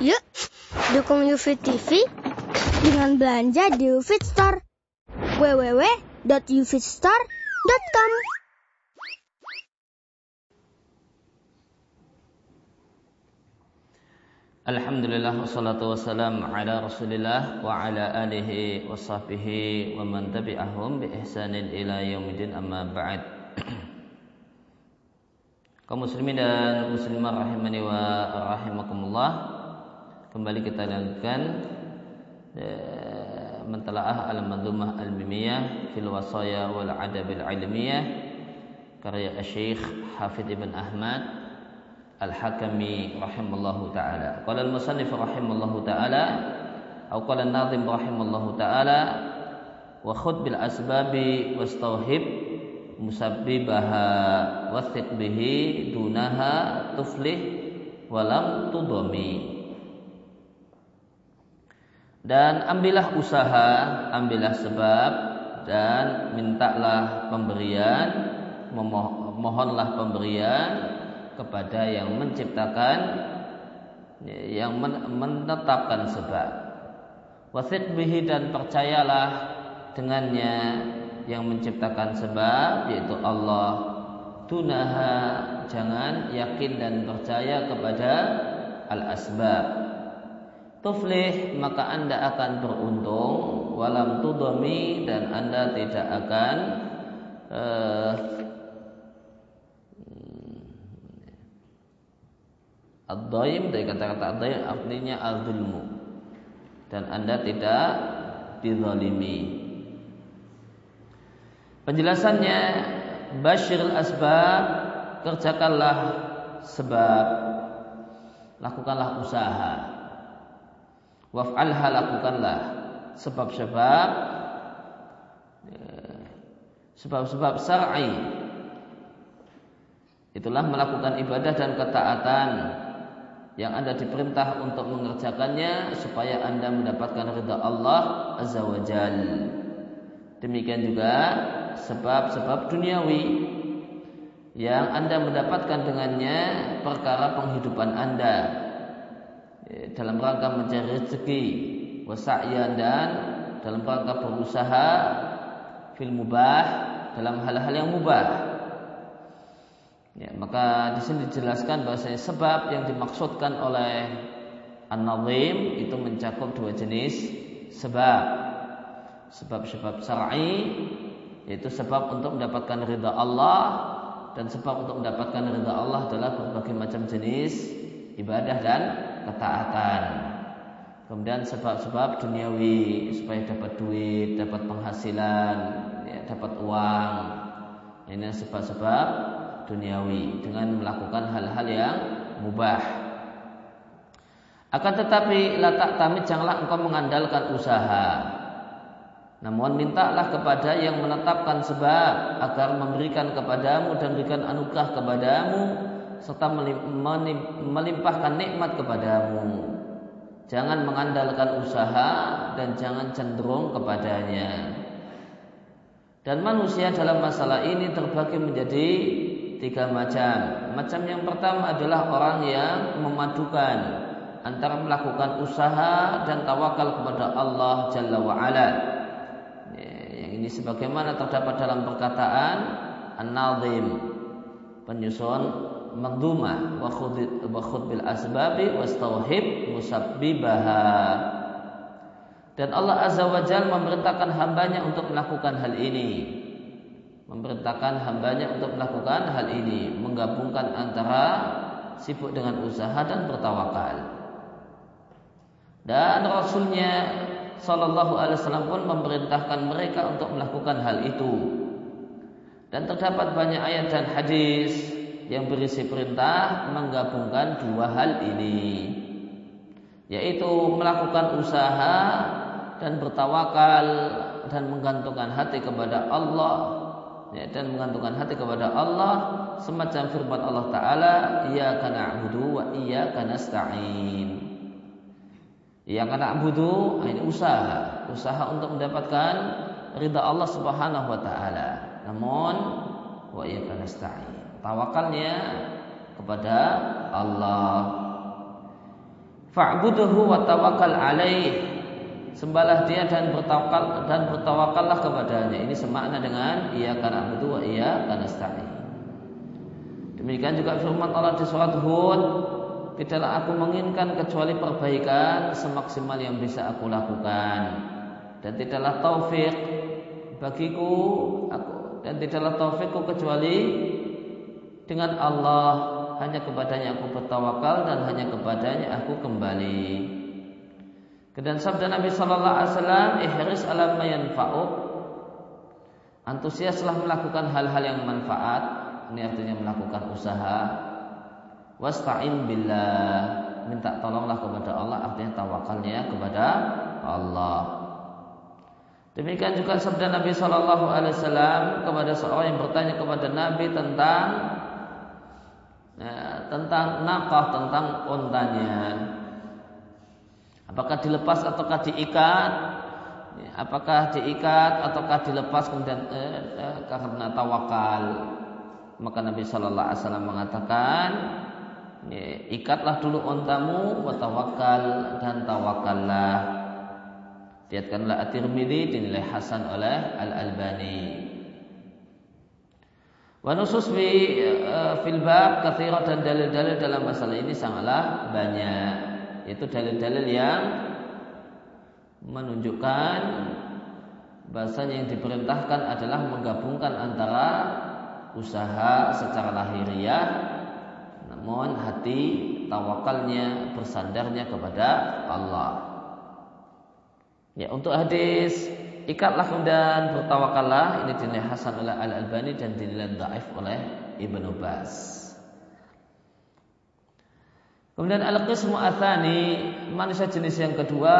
Yuk, dukung UFIT TV dengan belanja di UFIT Store. www.ufitstore.com Alhamdulillah wassalatu wassalam ala Rasulillah wa ala alihi wa sahbihi wa man tabi'ahum bi ihsanin ila yaumidin amma ba'd. Kaum muslimin dan muslimah rahimani wa rahimakumullah. Kembali kita lanjutkan eh, mentelaah al-manzumah al-mimiyah fil wasaya wal adab al-ilmiyah karya Syekh Hafidh Ibn Ahmad Al-Hakami rahimallahu taala. Qala al-musannif rahimallahu taala atau qala an-nazim rahimallahu taala wa khud bil asbabi wastauhib musabbibaha wathiq bihi dunaha tuflih walam tudami dan ambillah usaha, ambillah sebab dan mintalah pemberian, mohonlah pemberian kepada yang menciptakan yang menetapkan sebab. Wasit bihi dan percayalah dengannya yang menciptakan sebab yaitu Allah. Tunaha jangan yakin dan percaya kepada al asbab tuflih maka anda akan beruntung walam tudami dan anda tidak akan uh, Ad-daim dari kata-kata ad-daim artinya al-zulmu. Dan Anda tidak dizalimi. Penjelasannya Bashir asbab kerjakanlah sebab lakukanlah usaha waf'alha lakukanlah. Sebab-sebab ya, sebab-sebab syar'i. Itulah melakukan ibadah dan ketaatan yang Anda diperintah untuk mengerjakannya supaya Anda mendapatkan ridha Allah Azza wa Jal. Demikian juga sebab-sebab duniawi yang Anda mendapatkan dengannya perkara penghidupan Anda dalam rangka mencari rezeki, wasa'yan dan dalam rangka berusaha fil mubah dalam hal-hal yang mubah Ya, maka di sini dijelaskan bahwasanya sebab yang dimaksudkan oleh An-Nazim itu mencakup dua jenis sebab. Sebab-sebab syar'i yaitu sebab untuk mendapatkan ridha Allah dan sebab untuk mendapatkan ridha Allah adalah berbagai macam jenis ibadah dan ketaatan. Kemudian sebab-sebab duniawi supaya dapat duit, dapat penghasilan, ya, dapat uang. Ini sebab-sebab duniawi dengan melakukan hal-hal yang mubah. Akan tetapi latak tamit janganlah engkau mengandalkan usaha. Namun mintalah kepada yang menetapkan sebab agar memberikan kepadamu dan berikan anugerah kepadamu serta melimpahkan nikmat kepadamu. Jangan mengandalkan usaha dan jangan cenderung kepadanya. Dan manusia dalam masalah ini terbagi menjadi tiga macam. Macam yang pertama adalah orang yang memadukan antara melakukan usaha dan tawakal kepada Allah Jalla wa Ala. Ya, yang ini sebagaimana terdapat dalam perkataan An-Nazim penyusun magdumah wa khud bil asbabi wastauhib musabbibaha. Dan Allah Azza wa Jalla memerintahkan hambanya untuk melakukan hal ini. Memerintahkan hambanya untuk melakukan hal ini. Menggabungkan antara sibuk dengan usaha dan bertawakal. Dan Rasulnya Shallallahu Alaihi Wasallam pun memerintahkan mereka untuk melakukan hal itu. Dan terdapat banyak ayat dan hadis yang berisi perintah menggabungkan dua hal ini yaitu melakukan usaha dan bertawakal dan menggantungkan hati kepada Allah ya, dan menggantungkan hati kepada Allah. Semacam firman Allah taala iyyaka na'budu wa iyyaka nasta'in. Iyyaka na'budu ini usaha usaha untuk mendapatkan ridha Allah Subhanahu wa taala. Namun wa iyyaka nasta'in tawakalnya kepada Allah Fa'buduhu wa tawakkal alaih. Sembahlah dia dan bertawakal dan bertawakallah kepadanya. Ini semakna dengan ia karena na'budu wa karena nasta'in. Demikian juga firman Allah di surat Hud, tidaklah aku menginginkan kecuali perbaikan semaksimal yang bisa aku lakukan dan tidaklah taufik bagiku aku dan tidaklah taufikku kecuali dengan Allah hanya kepadanya aku bertawakal dan hanya kepadanya aku kembali. Dan sabda Nabi Shallallahu Alaihi Wasallam, ihris alam yanfa'uk. Antusiaslah melakukan hal-hal yang manfaat. Ini artinya melakukan usaha. Wasta'in billah. Minta tolonglah kepada Allah. Artinya tawakalnya kepada Allah. Demikian juga sabda Nabi Shallallahu Alaihi Wasallam kepada seorang yang bertanya kepada Nabi tentang ya, tentang nakah, tentang ontanya. Apakah dilepas ataukah diikat? Ya, apakah diikat ataukah dilepas kemudian eh, eh, karena tawakal? Maka Nabi Shallallahu Alaihi Wasallam mengatakan, ya, ikatlah dulu ontamu, watawakal dan tawakallah. Lihatkanlah At-Tirmidzi dinilai hasan oleh Al Albani. Wa nusus fi uh, fil bab dan dalil-dalil dalam masalah ini sangatlah banyak. Yaitu dalil-dalil yang menunjukkan bahasanya yang diperintahkan adalah menggabungkan antara usaha secara lahiriah namun hati tawakalnya bersandarnya kepada Allah. Ya, untuk hadis ikatlah dan bertawakallah ini dinilai hasan oleh Al Albani dan dinilai dhaif oleh Ibnu Bas. Kemudian al-qismu athani manusia jenis yang kedua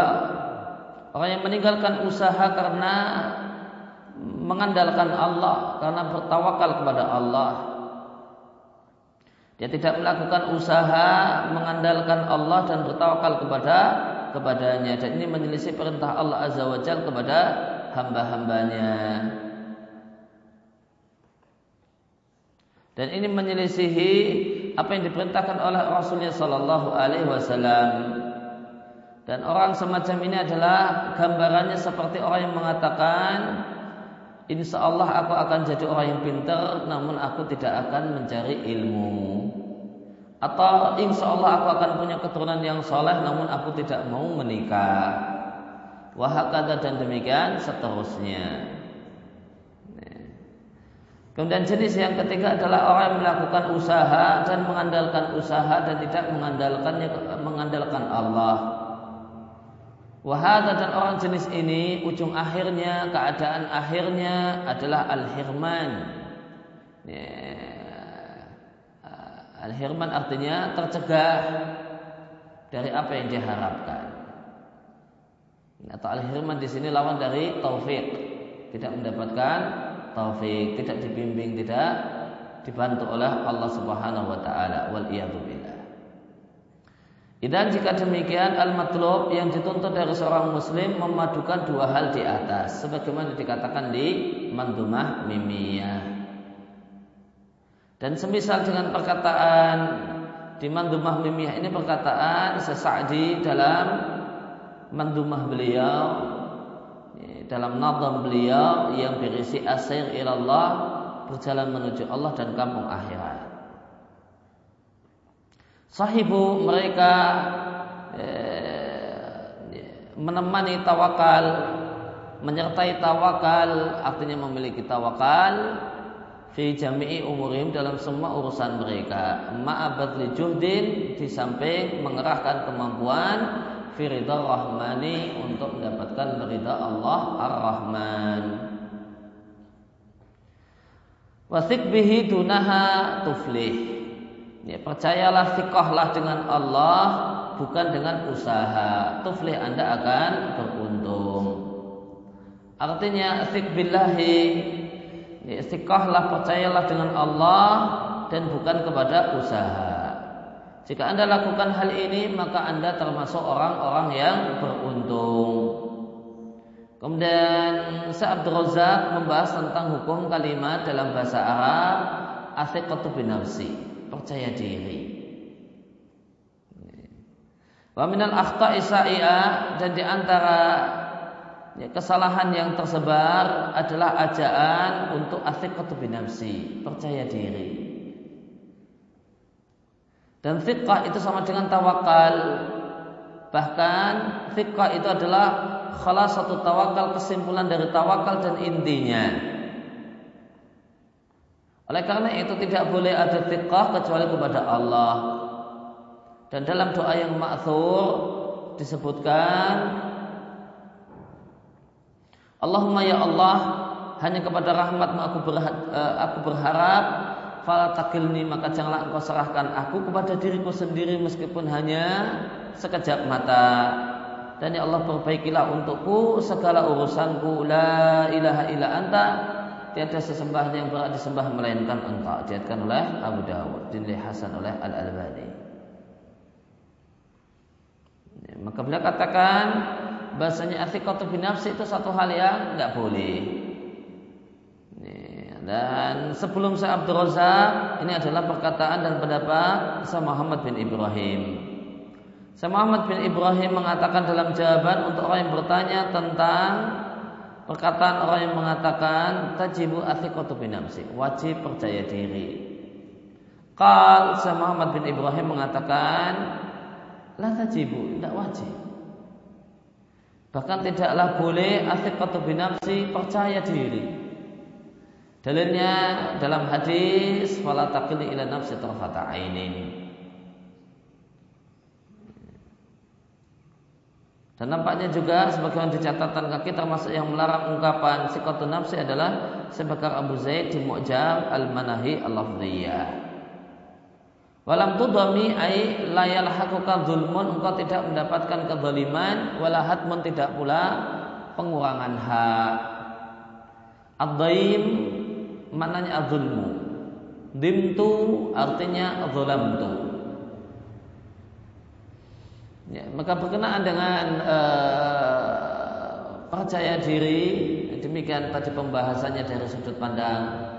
orang yang meninggalkan usaha karena mengandalkan Allah karena bertawakal kepada Allah. Dia tidak melakukan usaha mengandalkan Allah dan bertawakal kepada kepadanya dan ini menyelisih perintah Allah Azza wa Jalla kepada hamba-hambanya. Dan ini menyelisihi apa yang diperintahkan oleh Rasulnya Sallallahu Alaihi Wasallam. Dan orang semacam ini adalah gambarannya seperti orang yang mengatakan, Insya Allah aku akan jadi orang yang pintar, namun aku tidak akan mencari ilmu. Atau insya Allah aku akan punya keturunan yang soleh namun aku tidak mau menikah. Wahakata dan demikian seterusnya. Kemudian jenis yang ketiga adalah orang yang melakukan usaha dan mengandalkan usaha dan tidak mengandalkannya mengandalkan Allah. Wahada dan orang jenis ini ujung akhirnya keadaan akhirnya adalah al-hirman. Ya, Al-hirman artinya tercegah dari apa yang diharapkan. Atau al-hirman di sini lawan dari taufik. Tidak mendapatkan taufik, tidak dibimbing, tidak dibantu oleh Allah Subhanahu wa taala. Wal billah. Dan jika demikian al-matlub yang dituntut dari seorang muslim memadukan dua hal di atas sebagaimana dikatakan di mandumah mimiyah. Dan semisal dengan perkataan di Mandumah Mimiyah ini perkataan sesadi dalam Mandumah beliau dalam nazam beliau yang berisi asir ilallah berjalan menuju Allah dan kampung akhirat. Sahibu mereka eh, menemani tawakal, menyertai tawakal, artinya memiliki tawakal fi jami'i umurim dalam semua urusan mereka ma'abad li juhdin di samping mengerahkan kemampuan fi ridha rahmani untuk mendapatkan ridha Allah ar-Rahman. Wasik bihi dunaha tuflih. Ya, percayalah sikohlah dengan Allah bukan dengan usaha. Tuflih anda akan beruntung. Artinya sik billahi istiqahlah percayalah dengan Allah dan bukan kepada usaha. Jika Anda lakukan hal ini, maka Anda termasuk orang-orang yang beruntung. Kemudian Sa'ad Razak membahas tentang hukum kalimat dalam bahasa Arab Athiqatu binafsi, percaya diri. Wa minal akhta'i sa'i'a dan di antara ya, kesalahan yang tersebar adalah ajaan untuk athiqatu binafsi, percaya diri. Dan fiqah itu sama dengan tawakal. Bahkan fiqah itu adalah salah satu tawakal kesimpulan dari tawakal dan intinya. Oleh karena itu tidak boleh ada fiqah kecuali kepada Allah. Dan dalam doa yang ma'thur disebutkan Allahumma ya Allah hanya kepada rahmatmu aku berharap, eh, aku berharap fala takilni maka janganlah engkau serahkan aku kepada diriku sendiri meskipun hanya sekejap mata. Dan ya Allah perbaikilah untukku segala urusanku. La ilaha illa anta. Tiada sesembahan yang berat disembah melainkan engkau. Diatkan oleh Abu Dawud dinilai Hasan oleh Al Albani maka beliau katakan bahasanya athiqatu binafsi itu satu hal yang nggak boleh. Dan sebelum saya Abdul Razak, ini adalah perkataan dan pendapat saya Muhammad bin Ibrahim. Saya Muhammad bin Ibrahim mengatakan dalam jawaban untuk orang yang bertanya tentang perkataan orang yang mengatakan tajibu athiqatu binafsi, wajib percaya diri. Qal saya Muhammad bin Ibrahim mengatakan La tajibu, tidak wajib. Bahkan tidaklah boleh athiqatu binafsi percaya diri. Dalilnya dalam hadis fala taqili ila nafsi tarfata ainin. Dan nampaknya juga sebagaimana dicatatan kaki termasuk yang melarang ungkapan sikatu nafsi adalah sebakar Abu Zaid di Mu'jam Al-Manahi Al-Lafdhiyah. Walam tudami ai layal hakuka zulmun engkau tidak mendapatkan kezaliman wala hatmun tidak pula pengurangan hak. Ad-daim maknanya adzulmu. Dimtu artinya zalamtu. Ya, maka berkenaan dengan uh, percaya diri demikian tadi pembahasannya dari sudut pandang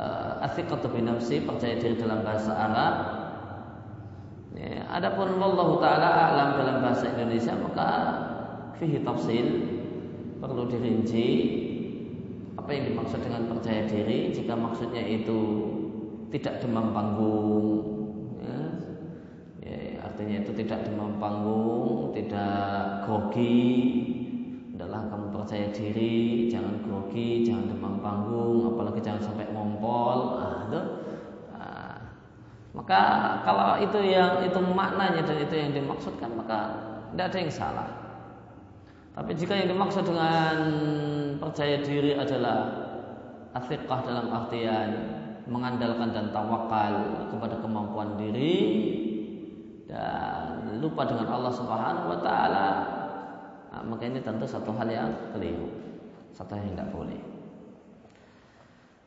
uh, athiqatu binafsi percaya diri dalam bahasa Arab ya, adapun Allah taala alam dalam bahasa Indonesia maka fihi tafsil perlu dirinci apa yang dimaksud dengan percaya diri jika maksudnya itu tidak demam panggung ya, ya, artinya itu tidak demam panggung tidak grogi adalah kamu percaya diri, jangan grogi, jangan demam panggung, apalagi jangan sampai ngompol. Nah, itu. Nah, maka kalau itu yang itu maknanya dan itu yang dimaksudkan maka tidak ada yang salah. Tapi jika yang dimaksud dengan percaya diri adalah afiqah dalam artian mengandalkan dan tawakal kepada kemampuan diri dan lupa dengan Allah Subhanahu wa taala Nah, maka ini tentu satu hal yang keliru, satu yang tidak boleh.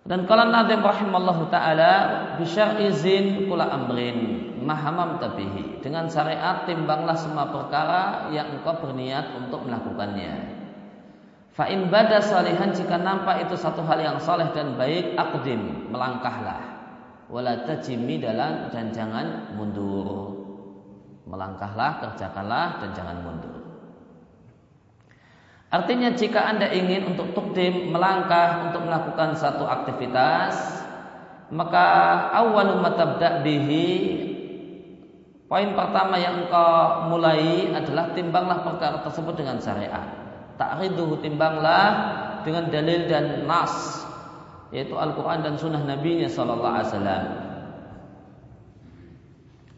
Dan kalau Nadim rahimallahu taala bisyar izin kula amrin mahamam tabihi dengan syariat timbanglah semua perkara yang engkau berniat untuk melakukannya. Fa in bada salihan jika nampak itu satu hal yang saleh dan baik akdim melangkahlah. Wala tajimi dalam dan jangan mundur. Melangkahlah, kerjakanlah dan jangan mundur. Artinya jika Anda ingin untuk tukdim melangkah untuk melakukan satu aktivitas, maka awal matabda bihi poin pertama yang engkau mulai adalah timbanglah perkara tersebut dengan syariat. Ta'riduhu timbanglah dengan dalil dan nas yaitu Al-Quran dan Sunnah Nabi-Nya Sallallahu Alaihi Wasallam.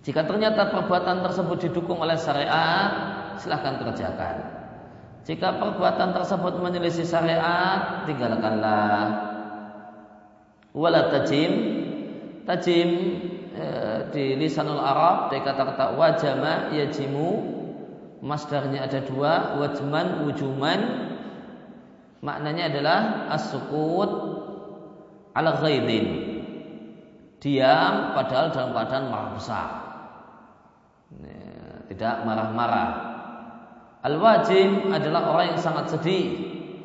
Jika ternyata perbuatan tersebut didukung oleh syariat, silahkan kerjakan. Jika perbuatan tersebut menyelisih syariat, tinggalkanlah. Wala tajim, tajim e, di lisanul Arab dari kata-kata wajama yajimu, masdarnya ada dua, wajman wujuman. Maknanya adalah as-sukut ala ghaidin. Diam padahal dalam keadaan marah besar. Tidak marah-marah Al-wajib adalah orang yang sangat sedih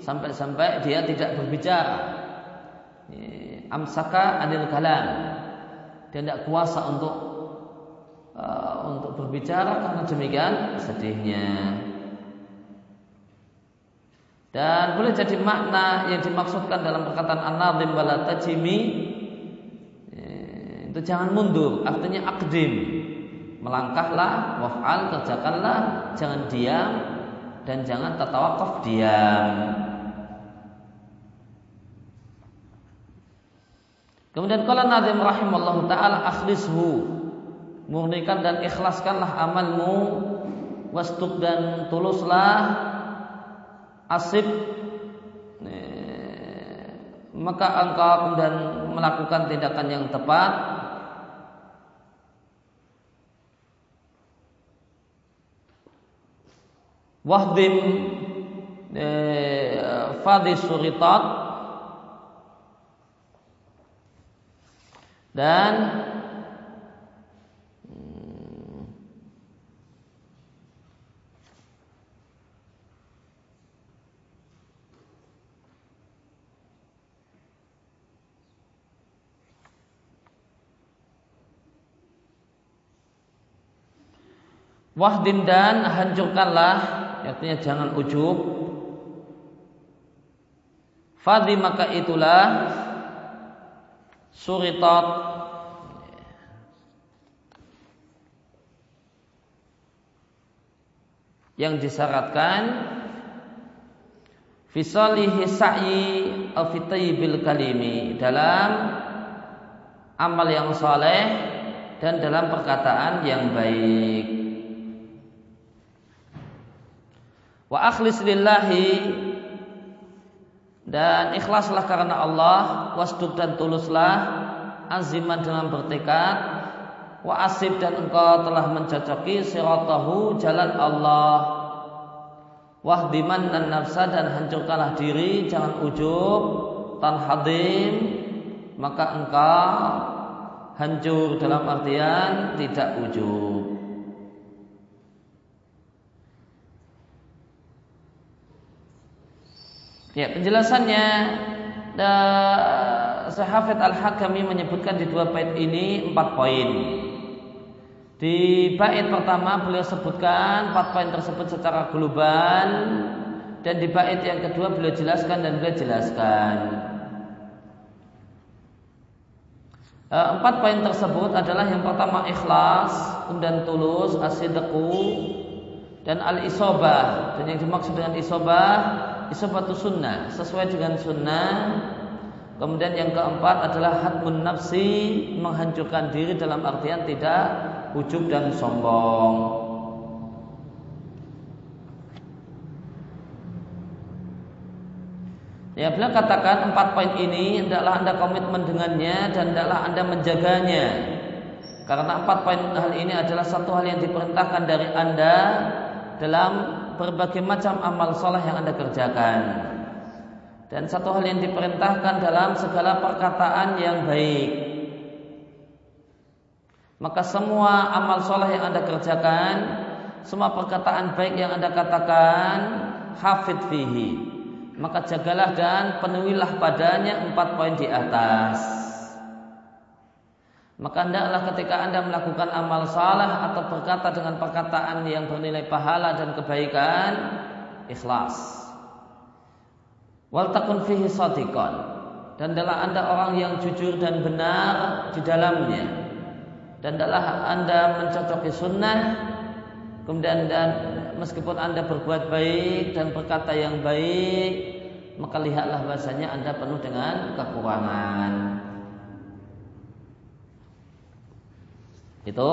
sampai-sampai dia tidak berbicara. Amsaka anil kalam. Dia tidak kuasa untuk uh, untuk berbicara karena demikian sedihnya. Dan boleh jadi makna yang dimaksudkan dalam perkataan an-nadhim wala tajimi eh, itu jangan mundur, artinya akdim. Melangkahlah, waf'al, kerjakanlah, jangan diam dan jangan tertawakaf diam. Kemudian kalau Nadim rahimallahu taala akhlishu murnikan dan ikhlaskanlah amalmu. Wastuk dan tuluslah asib. Maka engkau kemudian melakukan tindakan yang tepat. Wahdim eh, fadis suritat dan Wahdim dan hancurkanlah Artinya jangan ujub Fadi maka itulah suritat yang disyaratkan fisalihi sa'i bil kalimi dalam amal yang soleh dan dalam perkataan yang baik. Wa akhlis lillahi. Dan ikhlaslah karena Allah. Wasduk dan tuluslah. Aziman dengan bertekad. Wa asib dan engkau telah mencocoki siratahu jalan Allah. Wahdiman dan nafsa dan hancurkanlah diri jangan ujub tan hadim. Maka engkau hancur dalam artian tidak ujub Ya, penjelasannya Sahafid Al-Hakami menyebutkan di dua bait ini empat poin. Di bait pertama beliau sebutkan empat poin tersebut secara global dan di bait yang kedua beliau jelaskan dan beliau jelaskan. E, empat poin tersebut adalah yang pertama ikhlas, kemudian tulus, asidku, dan al-isobah. Dan yang dimaksud dengan isobah isabatu sunnah sesuai dengan sunnah. Kemudian yang keempat adalah hatmun nafsi menghancurkan diri dalam artian tidak ujub dan sombong. Ya beliau katakan empat poin ini hendaklah anda komitmen dengannya dan hendaklah anda menjaganya. Karena empat poin hal ini adalah satu hal yang diperintahkan dari anda dalam berbagai macam amal soleh yang Anda kerjakan. Dan satu hal yang diperintahkan dalam segala perkataan yang baik. Maka semua amal soleh yang Anda kerjakan, semua perkataan baik yang Anda katakan, hafid fihi. Maka jagalah dan penuhilah padanya empat poin di atas. Maka hendaklah ketika Anda melakukan amal salah atau berkata dengan perkataan yang bernilai pahala dan kebaikan, ikhlas. Wal takun fihi sadiqan. Dan adalah Anda orang yang jujur dan benar di dalamnya. Dan adalah Anda mencocoki sunnah. Kemudian dan meskipun Anda berbuat baik dan berkata yang baik, maka lihatlah bahasanya Anda penuh dengan kekurangan. Itu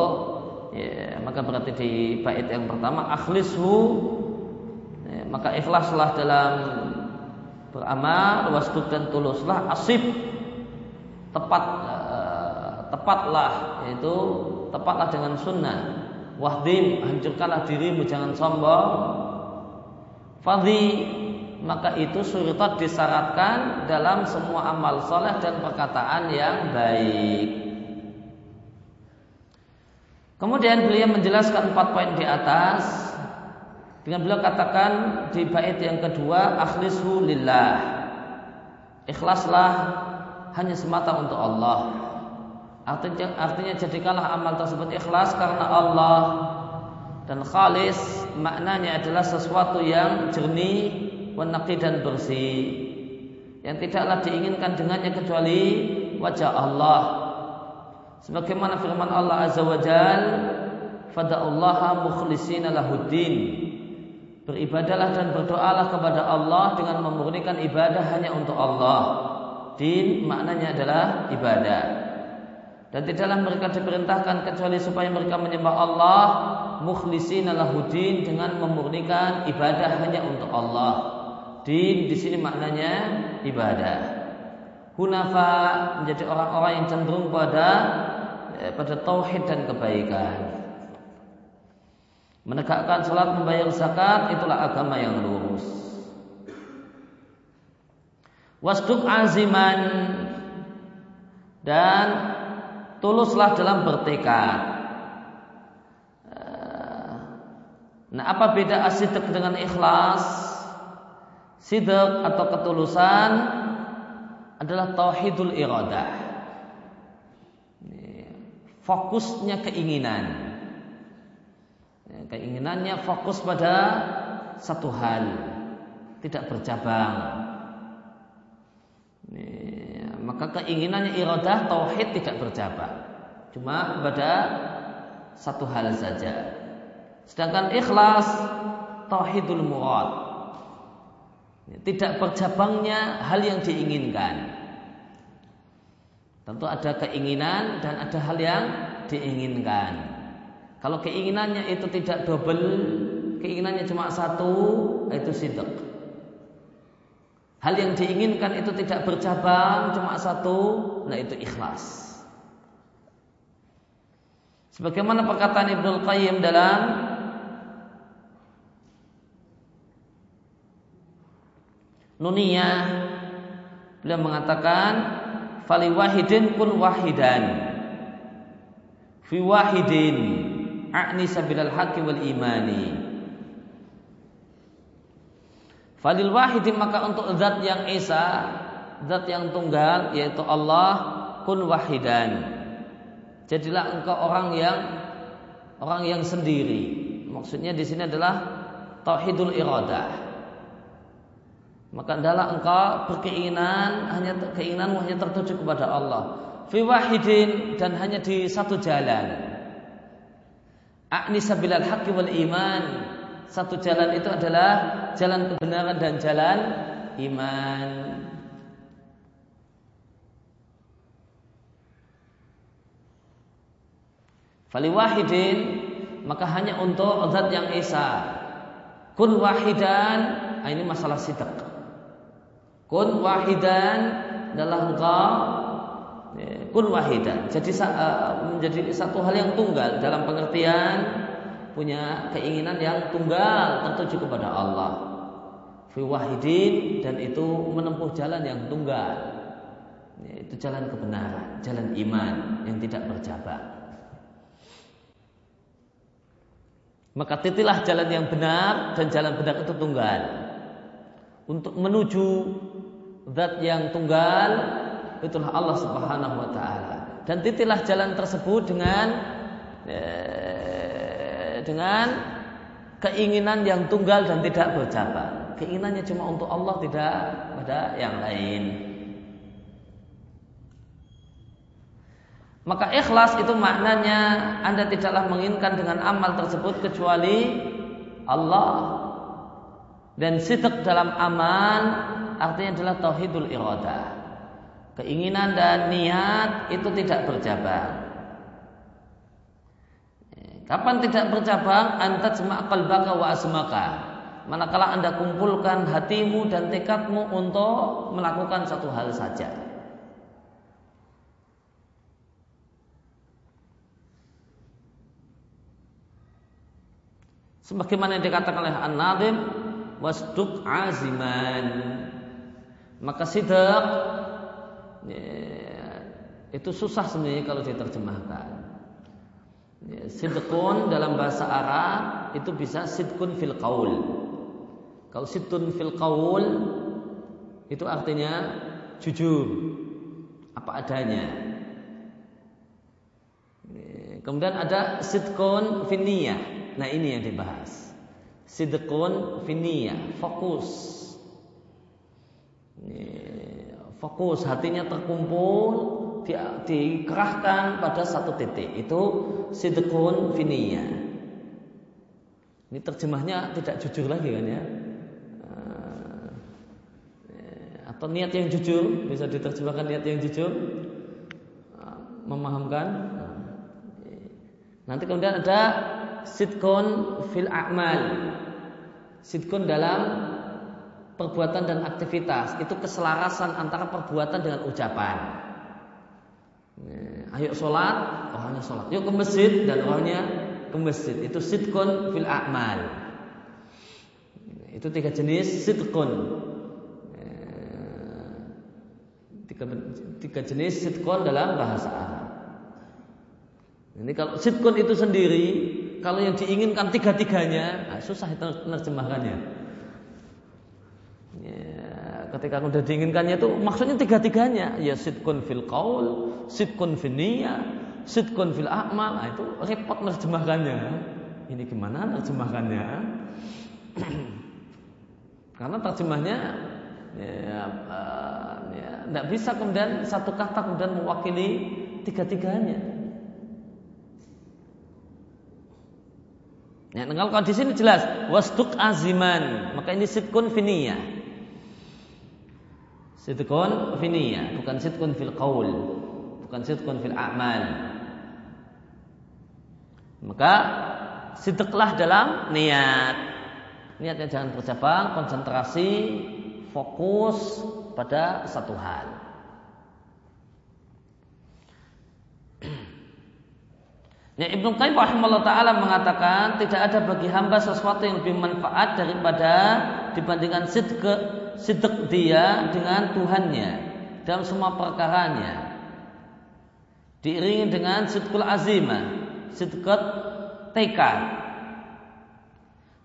ya, maka berarti di bait yang pertama akhlishu ya, maka ikhlaslah dalam beramal wasduk dan tuluslah asib tepat uh, tepatlah yaitu tepatlah dengan sunnah. Wahdim hancurkanlah dirimu jangan sombong. Fadhi maka itu suritat disyaratkan dalam semua amal soleh dan perkataan yang baik Kemudian beliau menjelaskan empat poin di atas dengan beliau katakan di bait yang kedua akhlishu lillah. Ikhlaslah hanya semata untuk Allah. Artinya, artinya jadikanlah amal tersebut ikhlas karena Allah dan khalis maknanya adalah sesuatu yang jernih, wanaki dan bersih yang tidaklah diinginkan dengannya kecuali wajah Allah. Sebagaimana firman Allah Azza wa Jal, "Fada'ullaha mukhlishina lahuddin." Beribadalah dan berdoalah kepada Allah dengan memurnikan ibadah hanya untuk Allah. Din maknanya adalah ibadah. Dan tidaklah mereka diperintahkan kecuali supaya mereka menyembah Allah mukhlishina lahuddin dengan memurnikan ibadah hanya untuk Allah. Din di sini maknanya ibadah. Hunafa menjadi orang-orang yang cenderung pada pada tauhid dan kebaikan. Menegakkan salat, membayar zakat itulah agama yang lurus. Wasduk aziman dan tuluslah dalam bertekad. Eh, nah, apa beda asidik dengan ikhlas? Sidak atau ketulusan adalah tauhidul iradah. Fokusnya keinginan. Keinginannya fokus pada satu hal, tidak bercabang. Maka keinginannya iradah tauhid tidak bercabang. Cuma pada satu hal saja. Sedangkan ikhlas tauhidul murad tidak bercabangnya hal yang diinginkan. Tentu ada keinginan dan ada hal yang diinginkan. Kalau keinginannya itu tidak double, keinginannya cuma satu, itu sidak. Hal yang diinginkan itu tidak bercabang, cuma satu, nah itu ikhlas. Sebagaimana perkataan Ibnu Qayyim dalam Nuniyah beliau mengatakan fali wahidin kun wahidan. Fi wahidin a'ni sabilal haqqi wal imani. Falil wahidin maka untuk zat yang esa zat yang tunggal yaitu Allah kun wahidan. Jadilah engkau orang yang orang yang sendiri. Maksudnya di sini adalah tauhidul iradah maka adalah engkau berkeinginan hanya keinginanmu hanya tertuju kepada Allah. Fi wahidin dan hanya di satu jalan. Akni sabilal haqqi wal iman. Satu jalan itu adalah jalan kebenaran dan jalan iman. Fali wahidin maka hanya untuk zat yang esa. Kun wahidan, ah, ini masalah sidak. Kun wahidan adalah engkau ya, kun wahidan. Jadi uh, menjadi satu hal yang tunggal dalam pengertian punya keinginan yang tunggal tertuju kepada Allah. Fi wahidin dan itu menempuh jalan yang tunggal. Ya, itu jalan kebenaran, jalan iman yang tidak berjabak. Maka titilah jalan yang benar dan jalan benar itu tunggal. Untuk menuju zat yang tunggal itulah Allah Subhanahu wa taala. Dan titilah jalan tersebut dengan eh, dengan keinginan yang tunggal dan tidak bercabang. Keinginannya cuma untuk Allah tidak pada yang lain. Maka ikhlas itu maknanya Anda tidaklah menginginkan dengan amal tersebut kecuali Allah. Dan sidik dalam amal artinya adalah tauhidul iradah. Keinginan dan niat itu tidak bercabang. Kapan tidak bercabang? Antat semak qalbaka wa asmaka. Manakala Anda kumpulkan hatimu dan tekadmu untuk melakukan satu hal saja. Sebagaimana yang dikatakan oleh An-Nadim, wasduk aziman maka sidak ya, itu susah sebenarnya kalau diterjemahkan. Ya, sidqun dalam bahasa Arab itu bisa sidkun fil qaul. Kalau sidkun fil qaul itu artinya jujur apa adanya. Kemudian ada sidkun finiyah. Nah ini yang dibahas. Sidkun finiyah, fokus. Fokus, hatinya terkumpul, di, dikerahkan pada satu titik. Itu sidkun finiyah. Ini terjemahnya tidak jujur lagi kan ya. Atau niat yang jujur, bisa diterjemahkan niat yang jujur. Memahamkan Nanti kemudian ada sitkon fil a'mal. Sitkon dalam perbuatan dan aktivitas. Itu keselarasan antara perbuatan dengan ucapan. Ayo sholat, orangnya sholat. Yuk ke masjid dan orangnya ke masjid. Itu sitkon fil a'mal. Itu tiga jenis sitkon. Tiga, tiga jenis sitkon dalam bahasa Arab. Ini kalau sitkun itu sendiri, kalau yang diinginkan tiga-tiganya, nah, susah itu menerjemahkannya. Ketika sudah diinginkannya itu maksudnya tiga-tiganya. Ya sitkun fil qaul, sitkun fil niyah, fil a'mal. Nah, itu repot menerjemahkannya. Ini gimana menerjemahkannya? Karena terjemahnya ya, ya, tidak bisa kemudian satu kata kemudian mewakili tiga-tiganya. Ya, kalau di sini jelas wastuk aziman, maka ini sitkun finiyah. Sitkun finiyah, bukan sitkun fil qaul, bukan sitkun fil a'mal. Maka sidqlah dalam niat. Niatnya jangan bercabang, konsentrasi, fokus pada satu hal. Ya Ibnu Qayyim rahimahullah taala mengatakan tidak ada bagi hamba sesuatu yang lebih manfaat daripada dibandingkan sidq sidik dia dengan Tuhannya dalam semua perkaranya. Diiringi dengan sidqul azimah sidqat tekad.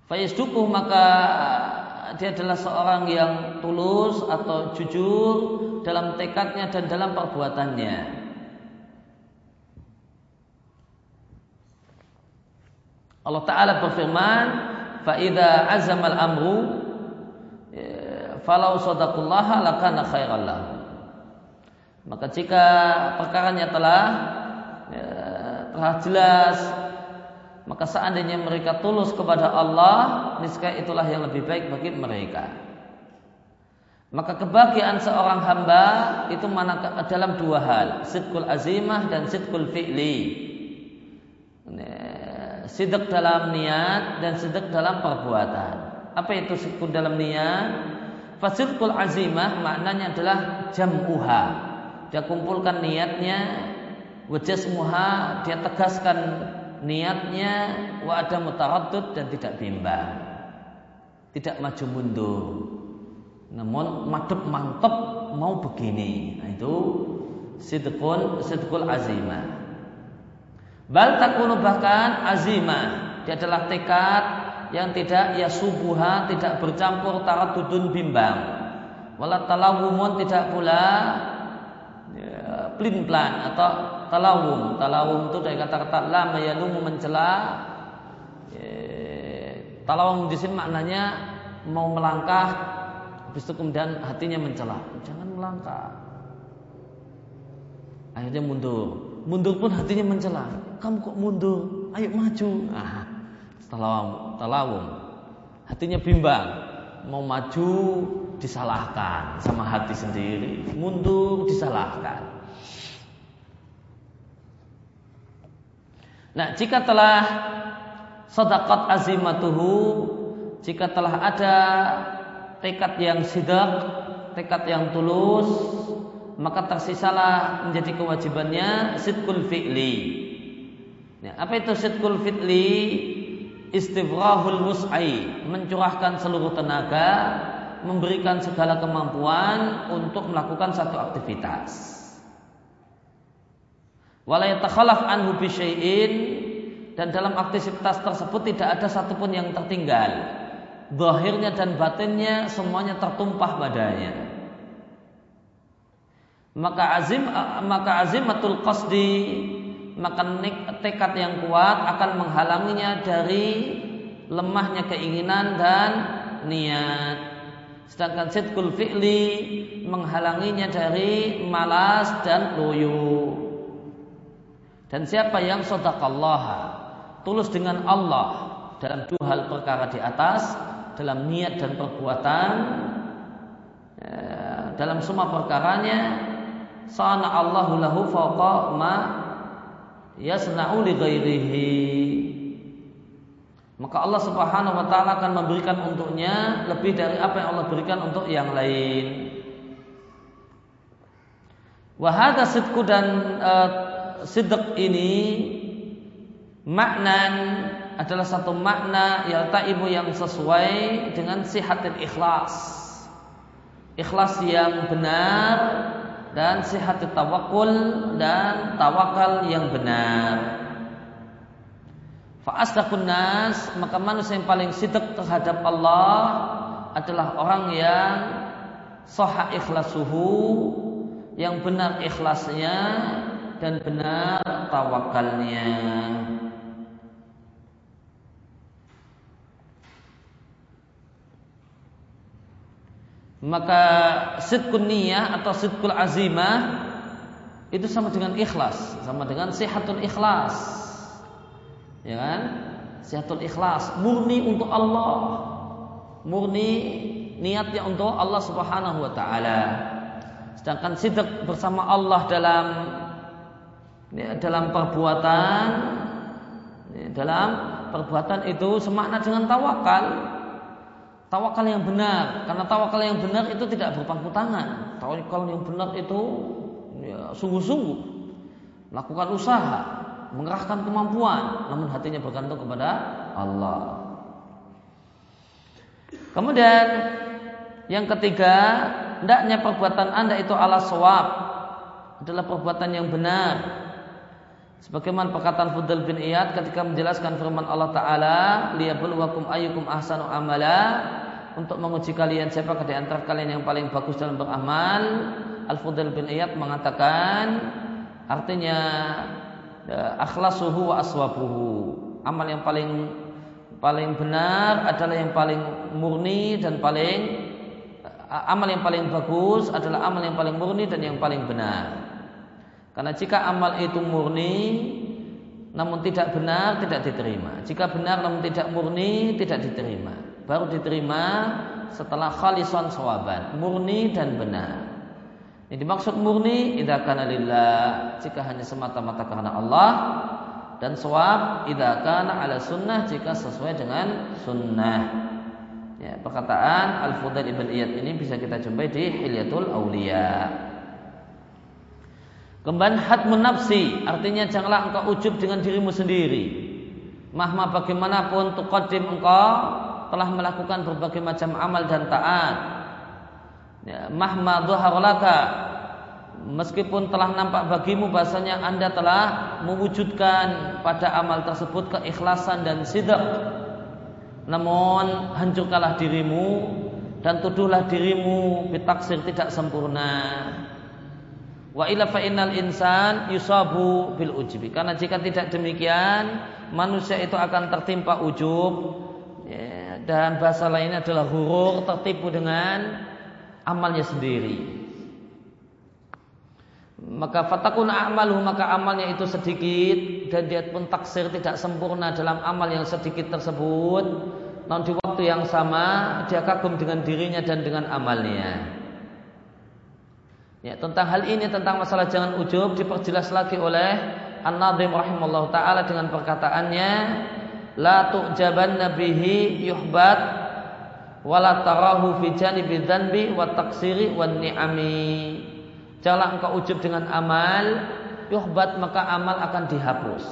Fayasduku maka eh, dia adalah seorang yang tulus atau jujur dalam tekadnya dan dalam perbuatannya. Allah Ta'ala berfirman Fa'idha azamal amru falau sadaqullaha lakana khairan lahu. Maka jika perkaranya telah ya, telah jelas maka seandainya mereka tulus kepada Allah, niscaya itulah yang lebih baik bagi mereka. Maka kebahagiaan seorang hamba itu mana dalam dua hal, sidkul azimah dan sidkul fi'li. Sidq dalam niat dan sidq dalam perbuatan. Apa itu sidkul dalam niat? Fasidkul azimah maknanya adalah jam'uha. Dia kumpulkan niatnya, wajasmuha, dia tegaskan niatnya, wa ada mutaraddud dan tidak bimbang. Tidak maju mundur. Namun madep mantep mau begini. Nah, itu sidqun sidqul azimah. Bal takunu bahkan azimah. Dia adalah tekad yang tidak ya subuha, tidak bercampur taradudun bimbang. Wala talawumun tidak pula ya, plin plan atau talawum. Talawum itu dari kata-kata la mayalumu mencela. Ya, talawum di sini maknanya mau melangkah habis itu kemudian hatinya mencela. Jangan melangkah. Akhirnya mundur mundur pun hatinya mencela. Kamu kok mundur? Ayo maju. Ah, talawum, talawum. Hatinya bimbang. Mau maju disalahkan sama hati sendiri. Mundur disalahkan. Nah, jika telah sodakat azimatuhu, jika telah ada tekad yang sidak, tekad yang tulus, maka tersisalah menjadi kewajibannya sitkul fi'li. Ya, apa itu sitkul fi'li? Istifrahul wus'ai, mencurahkan seluruh tenaga, memberikan segala kemampuan untuk melakukan satu aktivitas. Walayatakhalaf anhu bisyai'in dan dalam aktivitas tersebut tidak ada satupun yang tertinggal. Zahirnya dan batinnya semuanya tertumpah padanya maka azim maka azimatul qasdi maka tekad yang kuat akan menghalanginya dari lemahnya keinginan dan niat. Sedangkan sidqul fi'li menghalanginya dari malas dan loyo. Dan siapa yang sodakallaha tulus dengan Allah dalam dua hal perkara di atas, dalam niat dan perbuatan, ya, dalam semua perkaranya, sana Allahu lahu ma yasna'u li ghairihi. Maka Allah Subhanahu wa taala akan memberikan untuknya lebih dari apa yang Allah berikan untuk yang lain. Wahada sidku dan uh, sidq ini maknan adalah satu makna ibu yang sesuai dengan sihatil ikhlas. Ikhlas yang benar dan sihat tawakul dan tawakal yang benar. Fa'asdaqun nas maka manusia yang paling sidq terhadap Allah adalah orang yang soha ikhlasuhu yang benar ikhlasnya dan benar tawakalnya. Maka sidkun niyah atau sidkul azimah itu sama dengan ikhlas, sama dengan sihatul ikhlas. Ya kan? Sihatul ikhlas, murni untuk Allah. Murni niatnya untuk Allah Subhanahu wa taala. Sedangkan sidak bersama Allah dalam ya, dalam perbuatan ya, dalam perbuatan itu semakna dengan tawakal tawakal yang benar. Karena tawakal yang benar itu tidak berpangku tangan. Tawakal yang benar itu ya, sungguh-sungguh. Melakukan usaha mengerahkan kemampuan namun hatinya bergantung kepada Allah. Kemudian yang ketiga hendaknya perbuatan anda itu ala sawab. Adalah perbuatan yang benar. Sebagaimana perkataan Fudel bin Iyad ketika menjelaskan firman Allah Ta'ala liyabluwakum ayyukum ahsanu amala untuk menguji kalian siapa di antara kalian yang paling bagus dalam beramal Al-Fudel bin Iyad mengatakan artinya ya, akhlasuhu wa aswabuhu amal yang paling paling benar adalah yang paling murni dan paling amal yang paling bagus adalah amal yang paling murni dan yang paling benar karena jika amal itu murni namun tidak benar tidak diterima. Jika benar namun tidak murni tidak diterima. Baru diterima setelah khalison sawaban, murni dan benar. Ini dimaksud murni idza kana lillah, jika hanya semata-mata karena Allah dan sawab idza kana ala sunnah jika sesuai dengan sunnah. Ya, perkataan Al-Fudail ibn Iyad ini bisa kita jumpai di Hilyatul Auliya. Kemudian hatmun nafsi, artinya janganlah engkau ujub dengan dirimu sendiri. Mahma bagaimanapun tuqaddim engkau telah melakukan berbagai macam amal dan taat. Ya, mahma meskipun telah nampak bagimu bahasanya Anda telah mewujudkan pada amal tersebut keikhlasan dan sidak. Namun hancurkanlah dirimu dan tuduhlah dirimu bitaksir tidak sempurna. Wa ila fa innal insan yusabu bil ujbi. Karena jika tidak demikian, manusia itu akan tertimpa ujub dan bahasa lainnya adalah hurur, tertipu dengan amalnya sendiri. Maka fatakun amaluh maka amalnya itu sedikit dan dia pun taksir tidak sempurna dalam amal yang sedikit tersebut. Namun di waktu yang sama dia kagum dengan dirinya dan dengan amalnya. Ya, tentang hal ini tentang masalah jangan ujub diperjelas lagi oleh An-Nadhim rahimallahu taala dengan perkataannya la tu'jabanna bihi yuhbat wala tarahu fi janibi dzanbi wa taksiri wan ni'ami. Janganlah engkau ujub dengan amal, yuhbat maka amal akan dihapus.